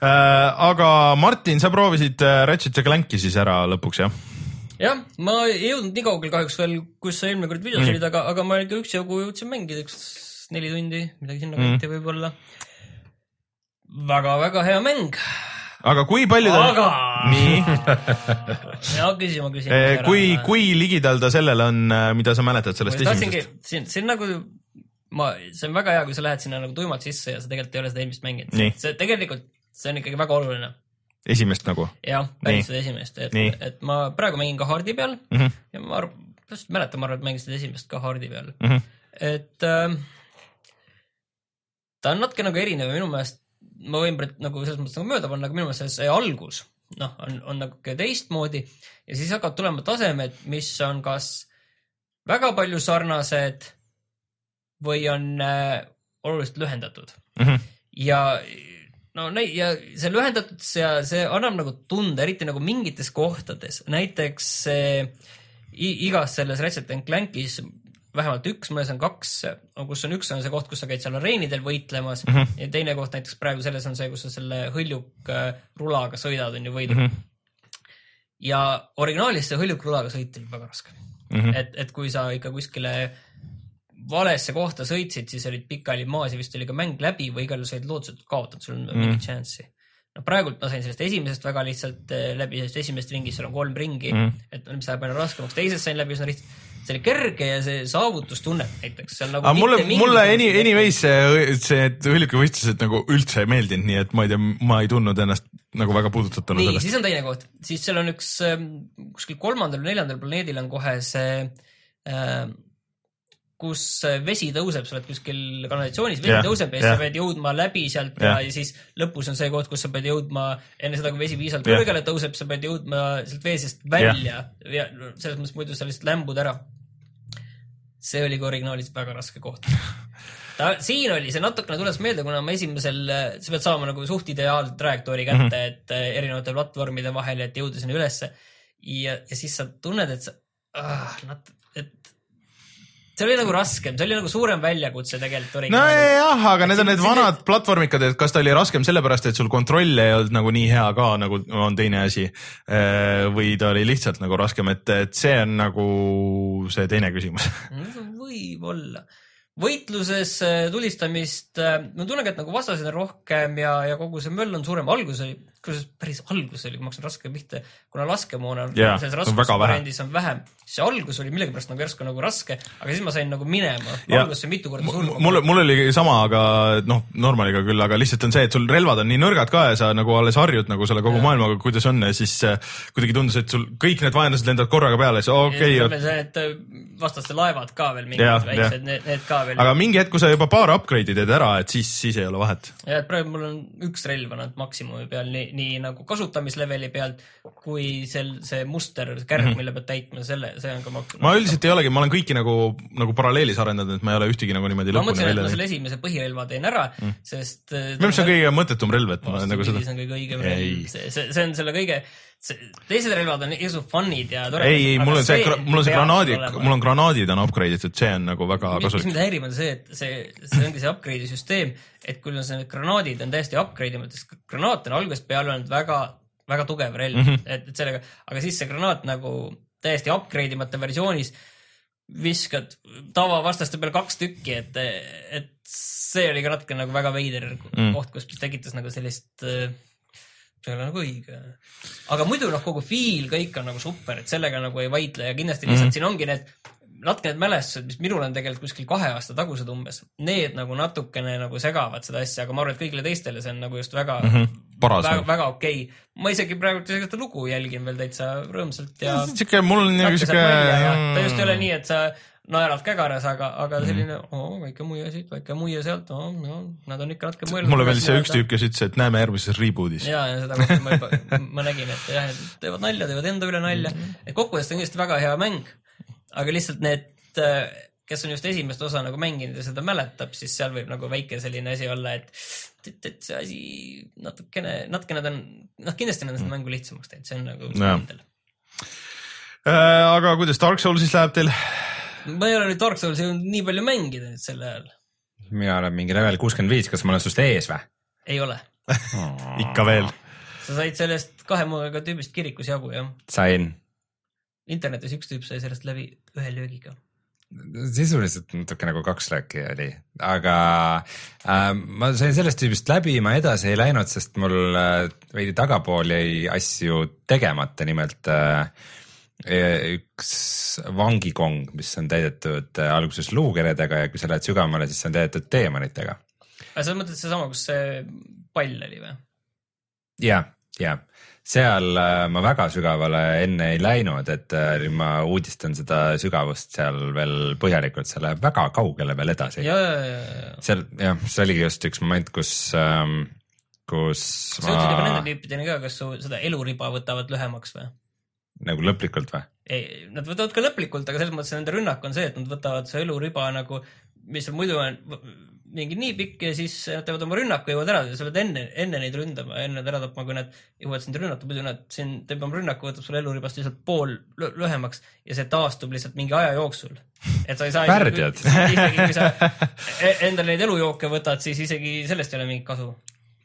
aga Martin, sa proovisid äh, Ratchet ja Clanki siis ära lõpuks jah? jah, ma ei jõudnud nii kaugele kahjuks veel, kus sa eelmine kord videos mm. olid, aga, aga ma ikka üksjagu jõudsin mängida, üks neli tundi, midagi sinna kanti mm. võib-olla väga,. väga-väga hea mäng. aga kui palju ta aga... nii ja küsima küsin. Eh, kui, kui ligidal ta sellele on, mida sa mäletad sellest esimesest? siin, siin nagu ma, see on väga hea, kui sa lähed sinna nagu tuimalt sisse ja sa tegelikult ei ole seda eelmist mänginud. see tegelikult see on ikkagi väga oluline. esimest nagu? jah, päris seda esimest, et, et ma praegu mängin ka Hardi peal mm -hmm. ja ma arvan, just mäletan, ma arvan, et mängisin esimest ka Hardi peal mm. -hmm. et äh, ta on natuke nagu erinev minu meelest, ma võin nagu selles mõttes nagu mööda panna, aga minu meelest see algus noh, on, on nagu teistmoodi ja siis hakkavad tulema tasemed, mis on kas väga palju sarnased või on äh, oluliselt lühendatud mm. -hmm. ja no näi- ja see lühendatud ja see annab nagu tunde, eriti nagu mingites kohtades, näiteks see igas selles Ratchet and Clankis vähemalt üks, mõnes on kaks, kus on üks on see koht, kus sa käid seal areenidel võitlemas mm -hmm. ja teine koht näiteks praegu selles on see, kus sa selle hõljukrulaga sõidad, on ju võidud mm. -hmm. ja originaalis see hõljukrulaga sõit oli väga raske mm. -hmm. et, et kui sa ikka kuskile valesse kohta sõitsid, siis olid pikali maas ja vist oli ka mäng läbi või igal juhul sa olid lootusetult kaotanud, sul on mm. mingit chance'i. no praegult ma sain sellest esimesest väga lihtsalt eh, läbi, sellest esimesest ringist, seal on kolm ringi mm., et mis läheb aina raskemaks, teisest sain läbi üsna lihtsalt. see oli kerge ja see saavutustunne näiteks, see on nagu mulle, mulle any, anyways see, see hõllikuvõistlused nagu üldse ei meeldinud, nii et ma ei tea, ma ei tundnud ennast nagu väga puudutatuna nii, sellest. siis on teine koht, siis seal on üks ähm, kuskil kolmandal või neljandal planeedil on kohe see äh, kus vesi tõuseb, sa oled kuskil kanalisatsioonis, vesi yeah, tõuseb ja siis jah. sa pead jõudma läbi sealt yeah. ja siis lõpus on see koht, kus sa pead jõudma enne seda, kui vesi piisavalt Jah. kõrgele tõuseb, sa pead jõudma sealt vee seest välja yeah. ja selles mõttes muidu sa lihtsalt lämbud ära. see oli ka originaalis väga raske koht. ta, siin oli see natukene tuletas meelde, kuna ma esimesel, sa pead saama nagu suht ideaalset trajektoori kätte mm, -hmm. et äh, erinevate platvormide vahel, et jõuda sinna ülesse. ja, ja siis sa tunned, et sa ah,, et see oli nagu raskem, see oli nagu suurem väljakutse tegelikult originaalis. nojah, aga need on need vanad platvormikad, et kas ta oli raskem sellepärast, et sul kontroll ei olnud nagu nii hea ka, nagu on teine asi. või ta oli lihtsalt nagu raskem, et, et see on nagu see teine küsimus. võib-olla. võitluses äh, tulistamist, ma tunnen, et nagu vastaseid on rohkem ja, ja kogu see möll on suurem, algus oli, kusjuures päris algus oli, kui ma hakkasin raske pihta, kuna laskemoona Jaa, selles raskusvariandis on vähem, see algus oli millegipärast nagu järsku nagu raske, aga siis ma sain nagu minema, Ja algus sai mitu korda surma. mul, mul oli sama, aga noh, normaliga küll, aga lihtsalt on see, et sul relvad on nii nõrgad ka ja sa nagu alles harjud nagu selle kogu Jah. maailmaga, kuidas on ja siis äh, kuidagi tundus, et sul kõik need vaenlased lendavad korraga peale, siis okei okay,, see, et äh, vastaste laevad ka veel Jah, mingid väiksed, need, need ka veel. aga mingi hetk, kui sa juba paar upgrade'i teed ära, et siis, siis ei ole vahet. ja et praegu mul on üks relv on ainult maksimumi peal, nii, nii nagu kasutamisleveli pealt kui sel, see muster, kärg mm, -hmm. mille pead täitma, selle, see on ka maksimum. Ma üldiselt ei olegi, ma olen kõiki nagu, nagu paralleelis arendanud, et ma ei ole ühtegi nagu niimoodi ma lõpuni mõtlesin, et välja ma teinud. selle esimese põhirelva teen ära mm., sest. minu meelest see on kõige mõttetum relv, et ma nagu seda see on kõige õigem relv, see, see, see on selle kõige, teised relvad on isu fun'id ja toredad. ei, ei, mul on see, mul on see granaadi, mul on granaadid on upgrade itud, see on nagu väga mis kasulik. mind häirib, on see, et see, see ongi see upgrade'i süsteem, et kui on see need granaadid on täiesti upgrade imata, sest granaat on algusest peale olnud väga, väga tugev relv mm, Mhm. -hmm. et, et sellega, aga siis see granaat nagu täiesti upgrade imata versioonis viskad tavavastaste peal kaks tükki, et, et see oli ka natuke nagu väga veider mm. koht, kus tekitas nagu sellist äh, see ei ole nagu õige. aga muidu noh, kogu feel kõik on nagu super, et sellega nagu ei vaidle ja kindlasti lihtsalt mm. siin ongi need natuke need mälestused, mis minul on tegelikult kuskil kahe aasta tagused umbes, need nagu natukene nagu segavad seda asja, aga ma arvan, et kõigile teistele see on nagu just väga mm, -hmm. paras väga, nagu. väga okei okay.. ma isegi praegu seda lugu jälgin veel täitsa rõõmsalt ja siuke, mul on nagu ja ta just ei ole nii, et sa naerad kägaras, aga, aga selline oo, väike muie siit, väike muie sealt, no nad on ikka natuke mõelnud. mulle meeldis see üks tüüp, kes ütles, et näeme järgmises reboot'is. ja, ja seda ma juba, ma nägin, et jah, et teevad nalja, teevad enda üle nalja. et kokkuvõttes on kindlasti väga hea mäng, aga lihtsalt need, kes on just esimest osa nagu mänginud ja seda mäletab, siis seal võib nagu väike selline asi olla, et, et, et see asi natukene, natukene ta on, noh, kindlasti on seda mängu lihtsamaks teinud, see on nagu kindel. Äh, aga kuidas Dark Soulsis läheb teil? ma ei ole nüüd Dark Soulsi jõudnud nii palju mängida nüüd sel ajal, mina olen mingi level kuuskümmend viis, kas ma olen sinust ees või? ei ole. ikka veel. sa said sellest kahe mõõgaga tüübist kirikus jagu, jah. sain, internetis üks tüüp sai sellest läbi ühe löögiga. sisuliselt natuke nagu kaks lööki oli, aga äh, ma sain sellest tüübist läbi, ma edasi ei läinud, sest mul äh, veidi tagapool jäi asju tegemata, nimelt äh, üks vangikong, mis on täidetud äh, alguses luukeredega ja kui sa lähed sügavamale, siis see on täidetud teemonitega. aga sa mõtled seesama, kus see pall oli või? ja, ja seal äh, ma väga sügavale enne ei läinud, et äh, ma uudistan seda sügavust seal veel põhjalikult, see läheb väga kaugele veel edasi. ja, ja, ja, seal jah, see oligi just üks moment, kus ähm,, kus sa jõudsid juba nende tüüpideni ka, kas su seda eluriba võtavad lühemaks või? nagu lõplikult või? ei, nad võtavad ka lõplikult, aga selles mõttes nende rünnak on see, et nad võtavad su eluriba nagu, mis muidu on, mingi nii pikk ja siis nad teevad oma rünnaku jõuavad ära sa pead enne, enne neid ründama, enne nad ära tapma, kui nad jõuavad sind rünnata, muidu nad siin teeb oma rünnaku, võtab sulle eluribast lihtsalt pool lühemaks ja see taastub lihtsalt mingi aja jooksul. et sa ei saa. Värdjad. isegi kui sa e- endale neid elujooke võtad, siis isegi sellest ei ole mingit kasu.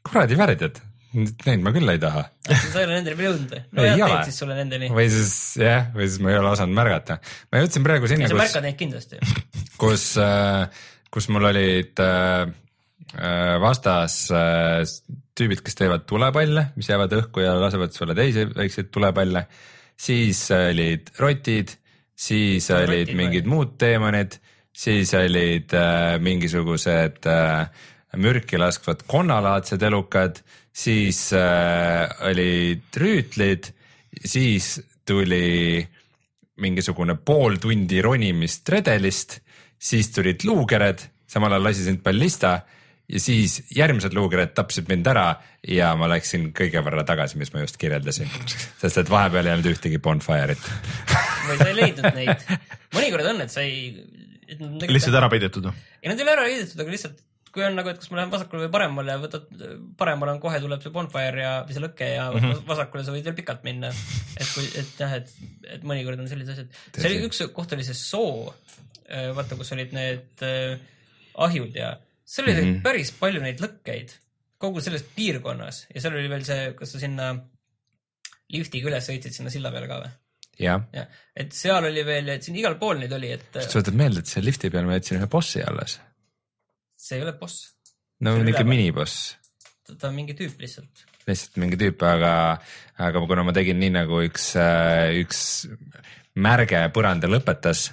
kuradi värdjad, neid ma küll ei taha. sa ei ole nendeni veel jõudnud või? no ole. teed siis sulle nendeni. või siis jah, või siis ma ei ole osanud märgata. ma jõudsin praegu sinna, sa kus, märkad neid kindlasti. kus, kus mul olid äh, äh, vastas äh, tüübid, kes teevad tulepalle, mis jäävad õhku ja lasevad sulle teisi väikseid tulepalle. siis olid rotid, siis No, olid rotid mingid või? muud teemonid, siis olid äh, mingisugused äh, mürki laskvad konnalaadsed elukad, siis äh, olid rüütlid, siis tuli mingisugune pool tundi ronimist redelist, siis tulid luukered, samal ajal lasi sind ballista ja siis järgmised luukered tapsid mind ära ja ma läksin kõige võrra tagasi, mis ma just kirjeldasin, sest et vahepeal ei olnud ühtegi bonfire'it. või sa ei leidnud neid. mõnikord on, et sa ei. lihtsalt ära peidetud või? ei, nad ei ole ära heidetud, aga lihtsalt kui on nagu, et kas ma lähen vasakule või paremale ja võtad, paremal on kohe tuleb see bonfire ja, või see lõke ja mm -hmm. vasakule sa võid veel pikalt minna. et kui, et jah, et, et mõnikord on sellised asjad. see oli üks koht oli see soo, vaata, kus olid need äh, ahjud ja seal oli mm -hmm. päris palju neid lõkkeid kogu selles piirkonnas ja seal oli veel see, kas sa sinna liftiga üles sõitsid sinna silla peale ka või? jah, jah, et seal oli veel, et siin igal pool neid oli, et sa võtad meelde, et seal lifti peal ma jätsin ühe bossi alles. see ei ole boss, no üleval. miniboss ta on mingi tüüp lihtsalt. lihtsalt mingi tüüp, aga, aga kuna ma tegin nii nagu üks, üks märge põranda lõpetas,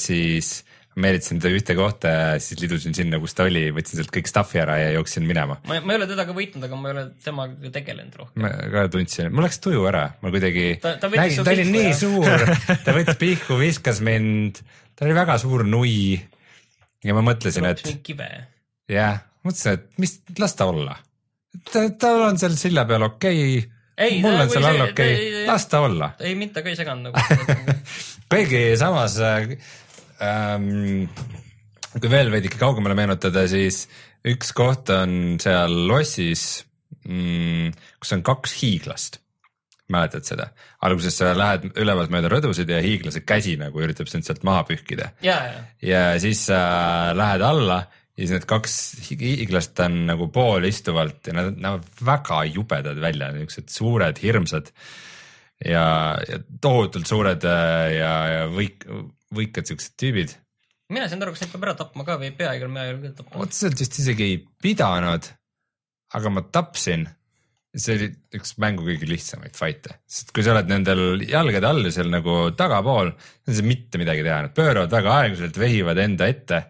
siis meelitasin ta ühte kohta ja siis lidusin sinna, kus ta oli, võtsin sealt kõik stuff'i ära ja jooksin minema. ma, ma ei ole teda ka võitnud, aga ma ei ole temaga tegelenud rohkem. ma ka tundsin, mul läks tuju ära, ma kuidagi Ta- ta nägin, ta oli pihku, nii suur, ta võttis pihku, viskas mind, ta oli väga suur nui. ja ma mõtlesin, et kive. jah, mõtlesin, et mis, las ta olla. ta, tal on seal silla peal okei Ei, mul ta- on seal all okei ei- okay., las ta olla. ei, mind ta ka ei seganud nagu. kuigi samas äh, ähm,, kui veel veidike kaugemale meenutada, siis üks koht on seal lossis mm,, kus on kaks hiiglast. mäletad seda? alguses sa lähed ülevalt mööda rõdusid ja hiiglase käsi nagu üritab sind sealt maha pühkida ja, siis sa lähed alla ja siis need kaks hi- hiiglast on nagu poolistuvalt ja nad näevad väga jubedad välja, niisugused suured, hirmsad ja, ja tohutult suured äh, ja, ja võik-, võikad siuksed tüübid. mina ei saanud aru, kas neid peab ära tapma ka või ei pea igal mehel küll tapma. otseselt vist isegi ei pidanud, aga ma tapsin. see oli üks mängu kõige lihtsamaid fight'e, sest kui sa oled nendel jalgade all ja seal nagu tagapool, siis ei saa mitte midagi teha, nad pööravad väga aeglaselt, vehivad enda ette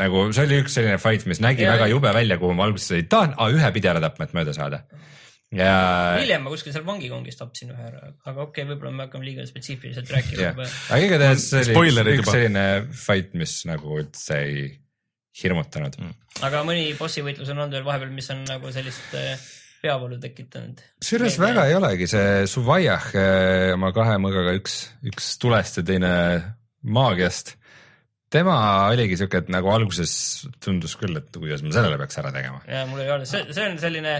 nagu see oli üks selline fight, mis nägi Ja- väga jube välja, kuhu ma alguses ei tahtnud, ühe pidi ära tapma, et mööda saada. ja, hiljem ma kuskil seal vangikongis tapsin ühe ära, aga okei okay,, võib-olla me hakkame liiga spetsiifiliselt rääkima., aga igatahes see oli Spoilerid üks juba. selline fight, mis nagu üldse ei hirmutanud mm.. aga mõni bossi võitlus on olnud veel vahepeal, mis on nagu sellist äh, peavalu tekitanud. kusjuures väga ei olegi see Suvajah eh, oma kahe mõõgaga, üks, üks tulest ja teine maagiast. Tema oligi siuke, et nagu alguses tundus küll, et kuidas ma sellele peaks ära tegema. ja mul ei ole, see, see on selline,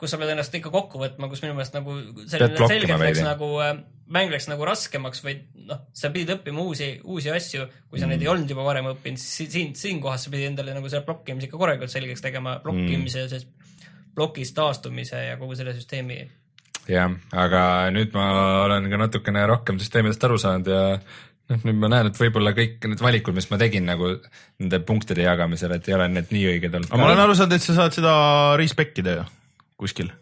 kus sa pead ennast ikka kokku võtma, kus minu meelest nagu selline selgelt läks nagu äh,, mäng läks nagu raskemaks või noh, sa pidid õppima uusi, uusi asju, kui sa mm. neid ei olnud juba varem õppinud, siis siin, siinkohas sa pidid endale nagu selle blokkimise ikka korralikult selgeks tegema, blokkimise mm., siis plokist taastumise ja kogu selle süsteemi. jah, aga nüüd ma olen ka natukene rohkem süsteemidest aru saanud ja noh, nüüd ma näen, et võib-olla kõik need valikud, mis ma tegin nagu nende punktide jagamisel, et ei ole need nii õiged olnud. aga ma olen aru saanud, et sa saad seda respect'ida ju kuskil.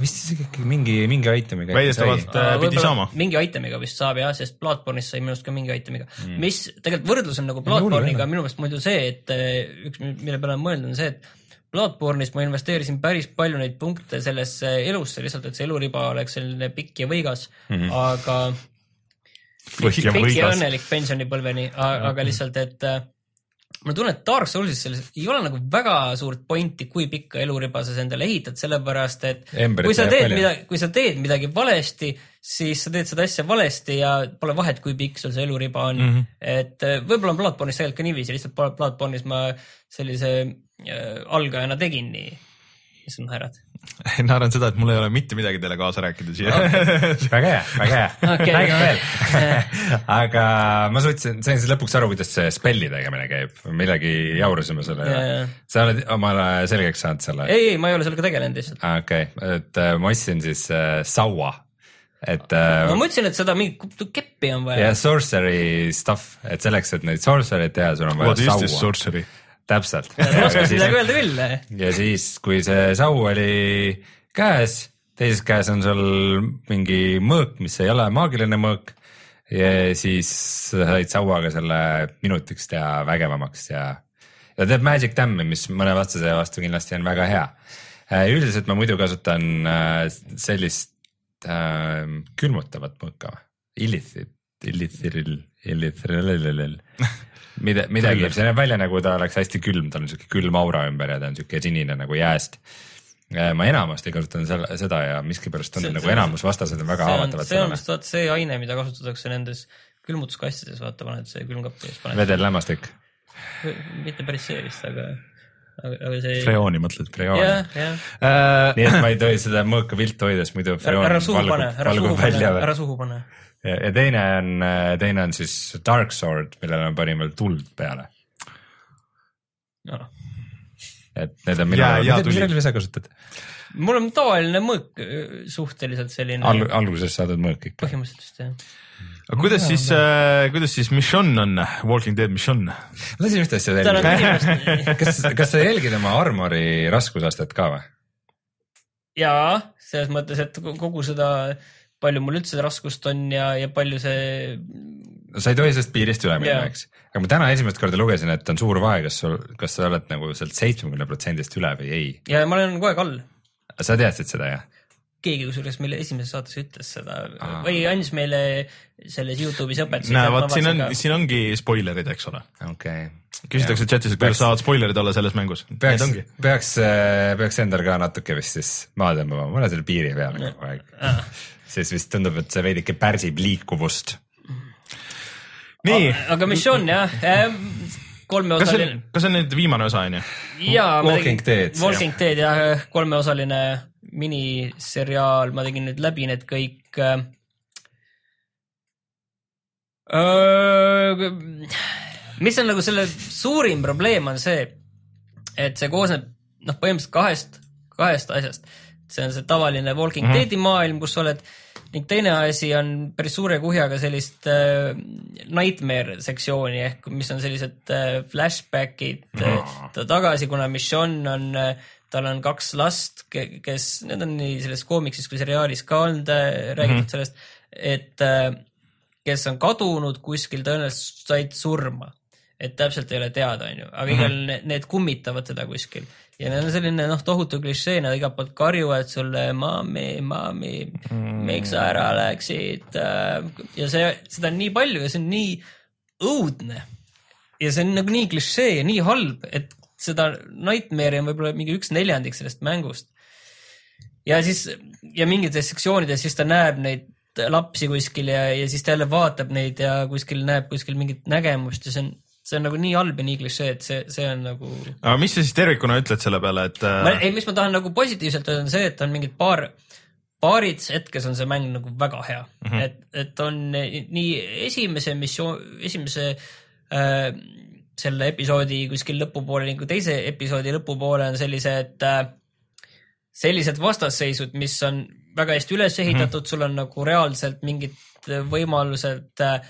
Vist isegi ikkagi mingi, mingi itemiga. Väidetavalt. Äh, pidi saama. mingi itemiga vist saab jah, sest Bloodborne'is sai minu arust ka mingi itemiga mm., mis tegelikult võrdlus on nagu Bloodborne'iga ei minu meelest muidu see, et eh, üks, mille peale olen mõelnud, on see, et Bloodborne'is ma investeerisin päris palju neid punkte sellesse elusse lihtsalt, et see eluriba oleks selline pikk ja võigas mm. -hmm. aga Pikk ja õnnelik pensionipõlveni, aga lihtsalt, et, ma tunnen, et Dark Soulsis selles ei ole nagu väga suurt pointi, kui pikka eluriba sa endale ehitad, sellepärast et Emberit kui sa teed midagi, kui sa teed midagi valesti, siis sa teed seda asja valesti ja pole vahet, kui pikk sul see eluriba on mm. -hmm. et äh, võib-olla on Bloodborne'is tegelikult ka niiviisi, lihtsalt Blood- Bloodborne'is ma sellise äh, algajana tegin nii. Mis sa naerad? ma arvan seda, et mul ei ole mitte midagi teile kaasa rääkida siia. väga hea, väga hea Okei. räägime veel. aga ma suutsin, sain siis lõpuks aru, kuidas see spelli tegemine käib, millegi jaurasime selle üle jaa.. sa oled omale selgeks saanud selle? ei, ei, ma ei ole sellega tegelenud lihtsalt. okei okay., et äh, ma ostsin siis äh, saua, et äh, ma mõtlesin, et seda mingit keppi on vaja ja. sorcery stuff, et selleks, et neid sorcery'id teha, sul on What vaja is this saua, sorcery? täpselt. oskad midagi öelda küll? ja siis, kui see sau oli käes, teises käes on sul mingi mõõk, mis ei ole maagiline mõõk ja siis sa said sauaga selle minutiks teha vägevamaks ja, ja teeb magic dam'i, mis mõne vastase vastu kindlasti on väga hea. üldiselt ma muidu kasutan äh, sellist äh, külmutavat mõõka, illithit, illithiril, illithiril, mida, midagi, see näeb välja nagu ta oleks hästi külm, tal on siuke külm aura ümber ja ta on siuke sinine nagu jääst. ma enamasti kasutan selle, seda ja miskipärast on See- nagu see- enamus vastased on väga see on, haavatavad see on vist see aine, mida kasutatakse nendes külmutuskastides, vaata paned see külmkappi vedellämmastik, mitte päris see vist, aga, aga, see. freooni mõtled? freoon. jah, jah. nii et ma ei tohi seda mõõka viltu hoida, sest muidu freoon pane, valgub, ära suhu valgub pane, välja. ära suhu pane. Ja, ja teine on, teine on siis Dark Sword, millele ma panin veel tuld peale, et need on minu Ja-, ja mis tuli. relvi sa kasutad mul on tavaline mõõk, suhteliselt selline Al? alguses saadud mõõk ikka. põhimõtteliselt jah. aga kuidas siis, kuidas siis Mission on, Walking Dead Mission? tahtsin ühte asja inimest kas, kas sa jälgid oma armori raskusastet ka või? jaa, selles mõttes, et kogu seda, palju mul üldse raskust on ja, ja palju see, sa ei tohi sellest piirist üle minna eks. aga ma täna esimest korda lugesin, et on suur vahe, kas sul, kas sa oled nagu sealt seitsmekümne protsendist üle või ei. ja ma olen kogu aeg all. sa teadsid seda jah? keegi kusjuures meile esimeses saates ütles seda Aa. või andis meile selles Youtube'is õpetusi. näe, vot siin on, siin ongi spoilerid, eks ole. okei okay.. küsitakse chatis, et kuidas saavad spoilerid olla selles mängus. Peaks ongi., peaks, peaks endal ka natuke vist siis maha tõmbama, ma olen selle piiri peal kogu aeg. Siis vist tundub, et see veidike pärsib liikuvust. nii, aga missioon jah, kas see kolmeosaline on, kas see on nüüd viimane osa on ju? jaa, Walking Dead, Walking Dead jah, kolmeosaline miniseriaal, ma tegin nüüd läbi need kõik. mis on nagu selle suurim probleem on see, et see koosneb noh, põhimõtteliselt kahest, kahest asjast. see on see tavaline Walking mm -hmm. Deadi maailm, kus sa oled ning teine asi on päris suure kuhjaga sellist äh, nightmare sektsiooni ehk mis on sellised äh, flashback'id äh, tagasi, kuna Michonne on äh, tal on kaks last, kes, need on nii selles koomiksis kui seriaalis ka olnud äh, räägitud mm -hmm. sellest, et äh, kes on kadunud kuskil, tõenäoliselt said surma. et täpselt ei ole teada, onju, aga igal mm -hmm. need kummitavad teda kuskil ja neil on selline noh, tohutu klišee, nad igalt poolt karjuvad sulle mami, mami mm, miks sa ära läksid. ja see, seda on nii palju ja see on nii õudne. ja see on nagu nii klišee ja nii halb, et seda Nightmare'i on võib-olla mingi üks neljandik sellest mängust. ja siis ja mingites sektsioonides siis ta näeb neid lapsi kuskil ja, ja siis ta jälle vaatab neid ja kuskil näeb kuskil mingit nägemust ja see on, see on nagu nii halb ja nii klišee, et see, see on nagu. aga mis sa siis tervikuna ütled selle peale, et äh, ei, mis ma tahan nagu positiivselt öelda, on see, et on mingid paar, paarid hetkes on see mäng nagu väga hea mm, -hmm. et, et on nii esimese missioon, esimese äh, selle episoodi kuskil lõpupoole ning teise episoodi lõpupoole on sellised äh, sellised vastasseisud, mis on väga hästi üles ehitatud mm, -hmm. sul on nagu reaalselt mingid võimalused äh,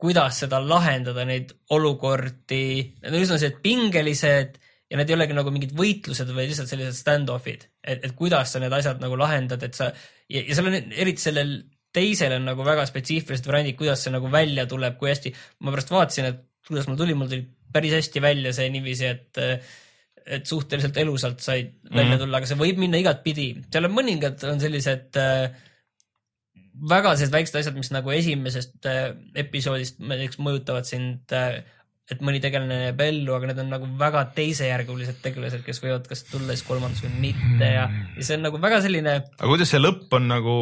kuidas seda lahendada, neid olukordi, need on üsna sellised pingelised ja need ei olegi nagu mingid võitlused, vaid lihtsalt sellised stand-off'id, et, et kuidas sa need asjad nagu lahendad, et sa ja, ja seal on eriti sellel teisel on nagu väga spetsiifilised variandid, kuidas see nagu välja tuleb, kui hästi, ma pärast vaatasin, et kuidas mul tuli, mul tuli päris hästi välja see niiviisi, et et suhteliselt elusalt said välja mm -hmm. tulla, aga see võib minna igatpidi, seal on mõningad on sellised äh, väga sellised väiksed asjad, mis nagu esimesest äh, episoodist näiteks mõjutavad sind äh, et mõni tegelane jääb ellu, aga need on nagu väga teisejärgulised tegelased, kes võivad kas tulla siis kolmandas või mitte ja, ja see on nagu väga selline, aga kuidas see lõpp on nagu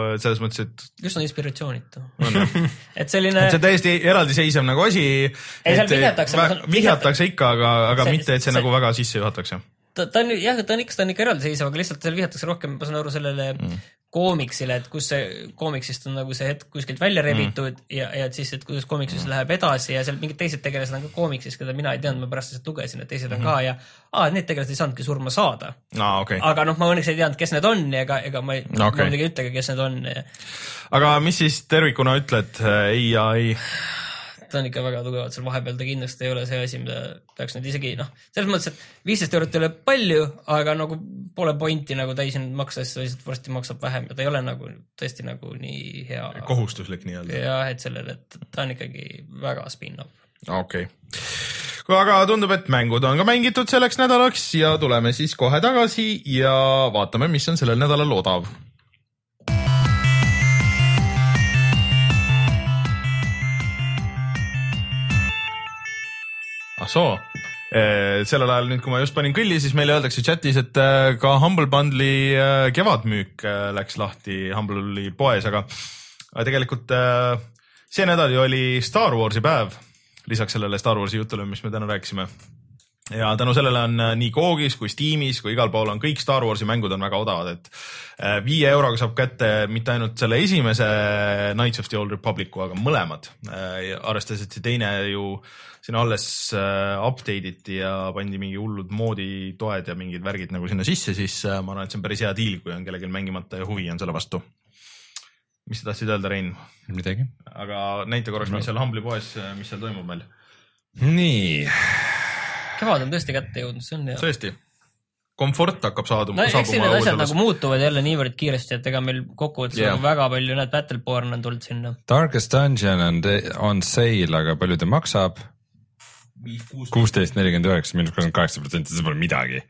äh, selles mõttes, et on inspiratsioonitu. et selline see on täiesti eraldiseisev nagu asi. Ei, seal vihjatakse, vihjatakse ikka, aga, aga See- mitte, et see, see- nagu väga sisse juhatakse. ta, ta on jah, ta on ikka, ta on ikka eraldiseisev, aga lihtsalt seal vihjatakse rohkem, ma saan aru sellele mm. koomiksile, et kus see koomiksist on nagu see hetk kuskilt välja rebitud mm. ja, ja et siis, et kuidas koomiksis mm. läheb edasi ja seal mingid teised tegelased on ka koomiksis, keda mina ei teadnud, ma pärast lihtsalt lugesin, et teised on mm. ka ja aa, need tegelased ei saanudki surma saada. aa, okei okay.. aga noh, ma õnneks ei teadnud, kes need on ja ega, ega ma ei Okei. okay., ma muidugi ei ütlegi, kes need on aga mis siis tervikuna ütled, ei ta on ikka väga tugevalt seal vahepeal, ta kindlasti ei ole see asi, mida peaks nüüd isegi noh, selles mõttes, et viisteist eurot ei ole palju, aga nagu pole pointi nagu täis nüüd maksta, sest ta lihtsalt varsti maksab vähem ja ta ei ole nagu tõesti nagu nii hea. kohustuslik nii-öelda. jah, et sellele, et ta on ikkagi väga spin-off. okei okay.. aga tundub, et mängud on ka mängitud selleks nädalaks ja tuleme siis kohe tagasi ja vaatame, mis on sellel nädalal odav. Ah soo, sellel ajal nüüd, kui ma just panin kõlli, siis meile öeldakse chatis, et äh, ka Humble Bundle'i äh, kevadmüük läks lahti Humble'i poes, aga tegelikult see nädal ju oli Star Warsi päev, lisaks sellele Star Warsi jutule, mis me täna rääkisime. Ja tänu sellele on äh, nii Googis kui Steamis kui igal pool on kõik Star Warsi mängud on väga odavad, et äh, viie euroga saab kätte mitte ainult selle esimese Knights of the Old Republic'u, aga mõlemad. arvestades, et see teine ju sinna alles äh, update iti ja pandi mingi hullud mooditoed ja mingid värgid nagu sinna sisse, siis äh, ma arvan, et see on päris hea diil, kui on kellelgi mängimata ja huvi on selle vastu. mis sa tahtsid öelda, Rein? midagi. aga näita korraks, mis seal Humble'i poes, mis seal toimub meil. nii, kevad on tõesti kätte jõudnud, see on hea. tõesti, komfort hakkab saaduma no eks siin need asjad nagu muutuvad jälle niivõrd kiiresti, et ega meil kokkuvõttes yeah. nagu väga palju, näed, Battleborn on tulnud sinna. Darkest Dungeon on on sale, aga palju ta maksab? kuusteist nelikümmend üheksa miinus kakskümmend kaheksa protsenti, see pole midagi.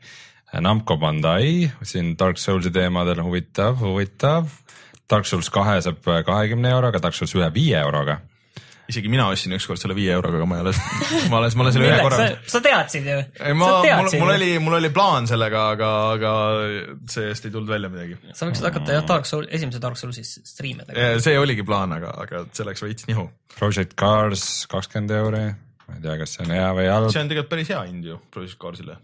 Namco Bandai siin Dark Soulsi teemadel huvitav, huvitav. Dark Souls kahe saab kahekümne euroga, Dark Souls ühe viie euroga. Isegi mina ostsin ükskord selle viie euroga, aga ma ei ole, ma olen, ma olen selle ühe korra sa, teadsid ju. ei, ma, mul, mul oli, mul oli plaan sellega, aga, aga see-eest ei tulnud välja midagi. sa võiksid hakata jah, Dark Soul, esimese Dark Soulsi striime tegema. see oligi plaan, aga, aga see läks veits nihu. Project Cars kakskümmend euri, ma ei tea, kas see on hea või halb. see on tegelikult päris hea hind ju Project Carsile,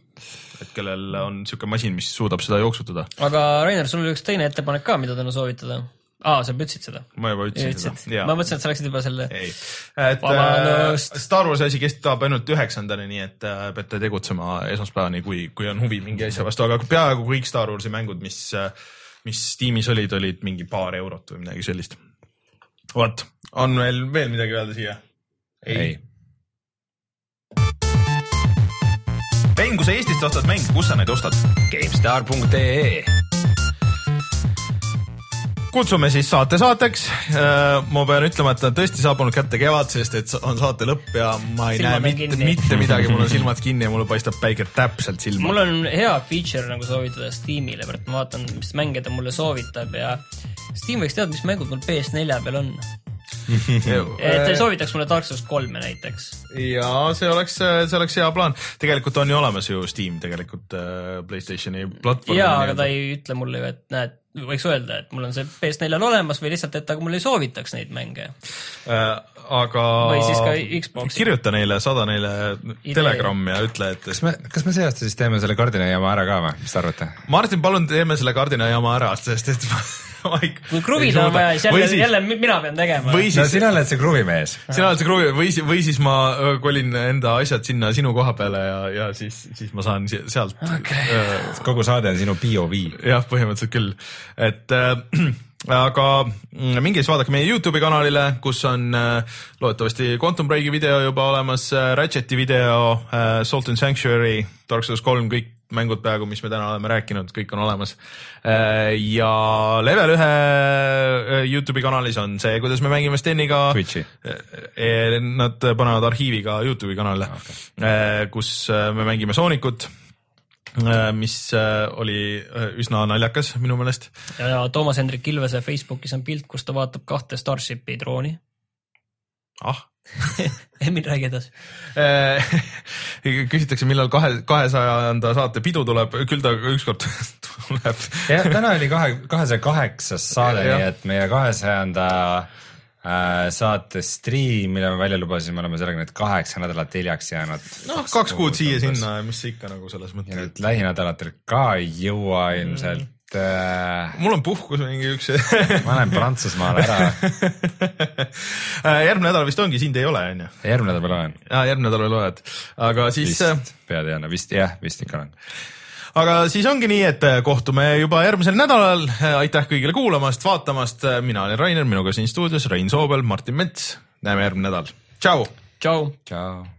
et kellel on siuke masin, mis suudab seda jooksutada. aga Rainer, sul oli üks teine ettepanek ka, mida täna soovitada. aa, sa juba ütlesid seda? ma juba ütlesin ütlesid? seda. ma mõtlesin, et sa läksid juba selle. ei, et äh, Vabandust. Star Warsi asi kestab ainult üheksandani, nii et äh, peate tegutsema esmaspäevani, kui, kui on huvi mingi asja vastu, aga peaaegu kõik Star Warsi mängud, mis, mis tiimis olid, olid mingi paar eurot või midagi sellist. vot, on veel, veel midagi öelda siia? ei. Rein, kui sa Eestist ostad mänge, kus sa neid ostad? GameStar.ee kutsume siis saate saateks. ma pean ütlema, et tõesti saabunud kätte kevad, sest et on saate lõpp ja ma ei Silmad näe mitte, mitte midagi, mul on silmad kinni ja mulle paistab päike täpselt silma. mul on hea feature nagu soovitada Steamile, ma vaatan, mis mänge ta mulle soovitab ja Steam võiks teada, mis mängud mul PS4 peal on. et ta soovitaks mulle Dark Souls kolme näiteks. ja see oleks, see oleks hea plaan. tegelikult on ju olemas ju Steam tegelikult äh, Playstationi platvorm. jaa, aga ta ei ütle mulle ju, et näed, võiks öelda, et mul on see PS4-l olemas või lihtsalt, et aga mulle ei soovitaks neid mänge. äh,. aga. Või siis ka Xbox'i. kirjuta neile, saada neile Telegrami ja ütle, et kas me, kas me see aasta siis teeme selle kardinajaama ära ka või, mis te arvate? Martin, palun teeme selle kardinajaama ära, sest et ei. kui kruvida on vaja, siis jälle, jälle mi- mina pean tegema. või no sina oled see kruvimees. sina oled see kruvi või, või siis ma öö, kolin enda asjad sinna sinu koha peale ja, ja siis, siis ma saan sealt okay.. kogu saade on sinu POV. jah, põhimõtteliselt küll, et äh, aga mm, minge siis vaadake meie Youtube'i kanalile, kus on äh, loodetavasti Quantum Breaki video juba olemas äh,, Ratcheti video äh,, Salt and Sanctuary, Dark Souls kolm, kõik mängud peaaegu, mis me täna oleme rääkinud, kõik on olemas äh,. ja level ühe äh, Youtube'i kanalis on see, kuidas me mängime Steniga. Eh, Nad panevad arhiivi ka Youtube'i kanalile okay., kus me mängime Soonikut, mis oli üsna naljakas minu meelest. ja, ja Toomas Hendrik Ilvese Facebookis on pilt, kus ta vaatab kahte Starshipi drooni. ah, Emin, räägi edasi. Äh, küsitakse, millal kahe, kahesajanda saate pidu tuleb, küll ta ükskord tuleb. jah, täna oli kahe, kahesaja kaheksas saade, nii et meie kahesajanda äh, saate striim, mille me välja lubasime, oleme sellega nüüd kaheksa nädalat hiljaks jäänud. noh, kaks kuud siia-sinna, mis see ikka nagu selles ja mõttes. nüüd lähinädalatel ka ei jõua ilmselt äh,. mul on puhkus mingi üks. ma lähen Prantsusmaale ära, järgmine nädal vist ongi, sind ei ole, onju. järgmine nädal olen. järgmine nädal veel oled, aga siis, vist, peateadlane, vist jah, vist ikka olen. aga siis ongi nii, et kohtume juba järgmisel nädalal. aitäh kõigile kuulamast, vaatamast. mina olen Rainer, minuga siin stuudios Rein Soobel, Martin Mets. näeme järgmine nädal. tšau tšau. tšau.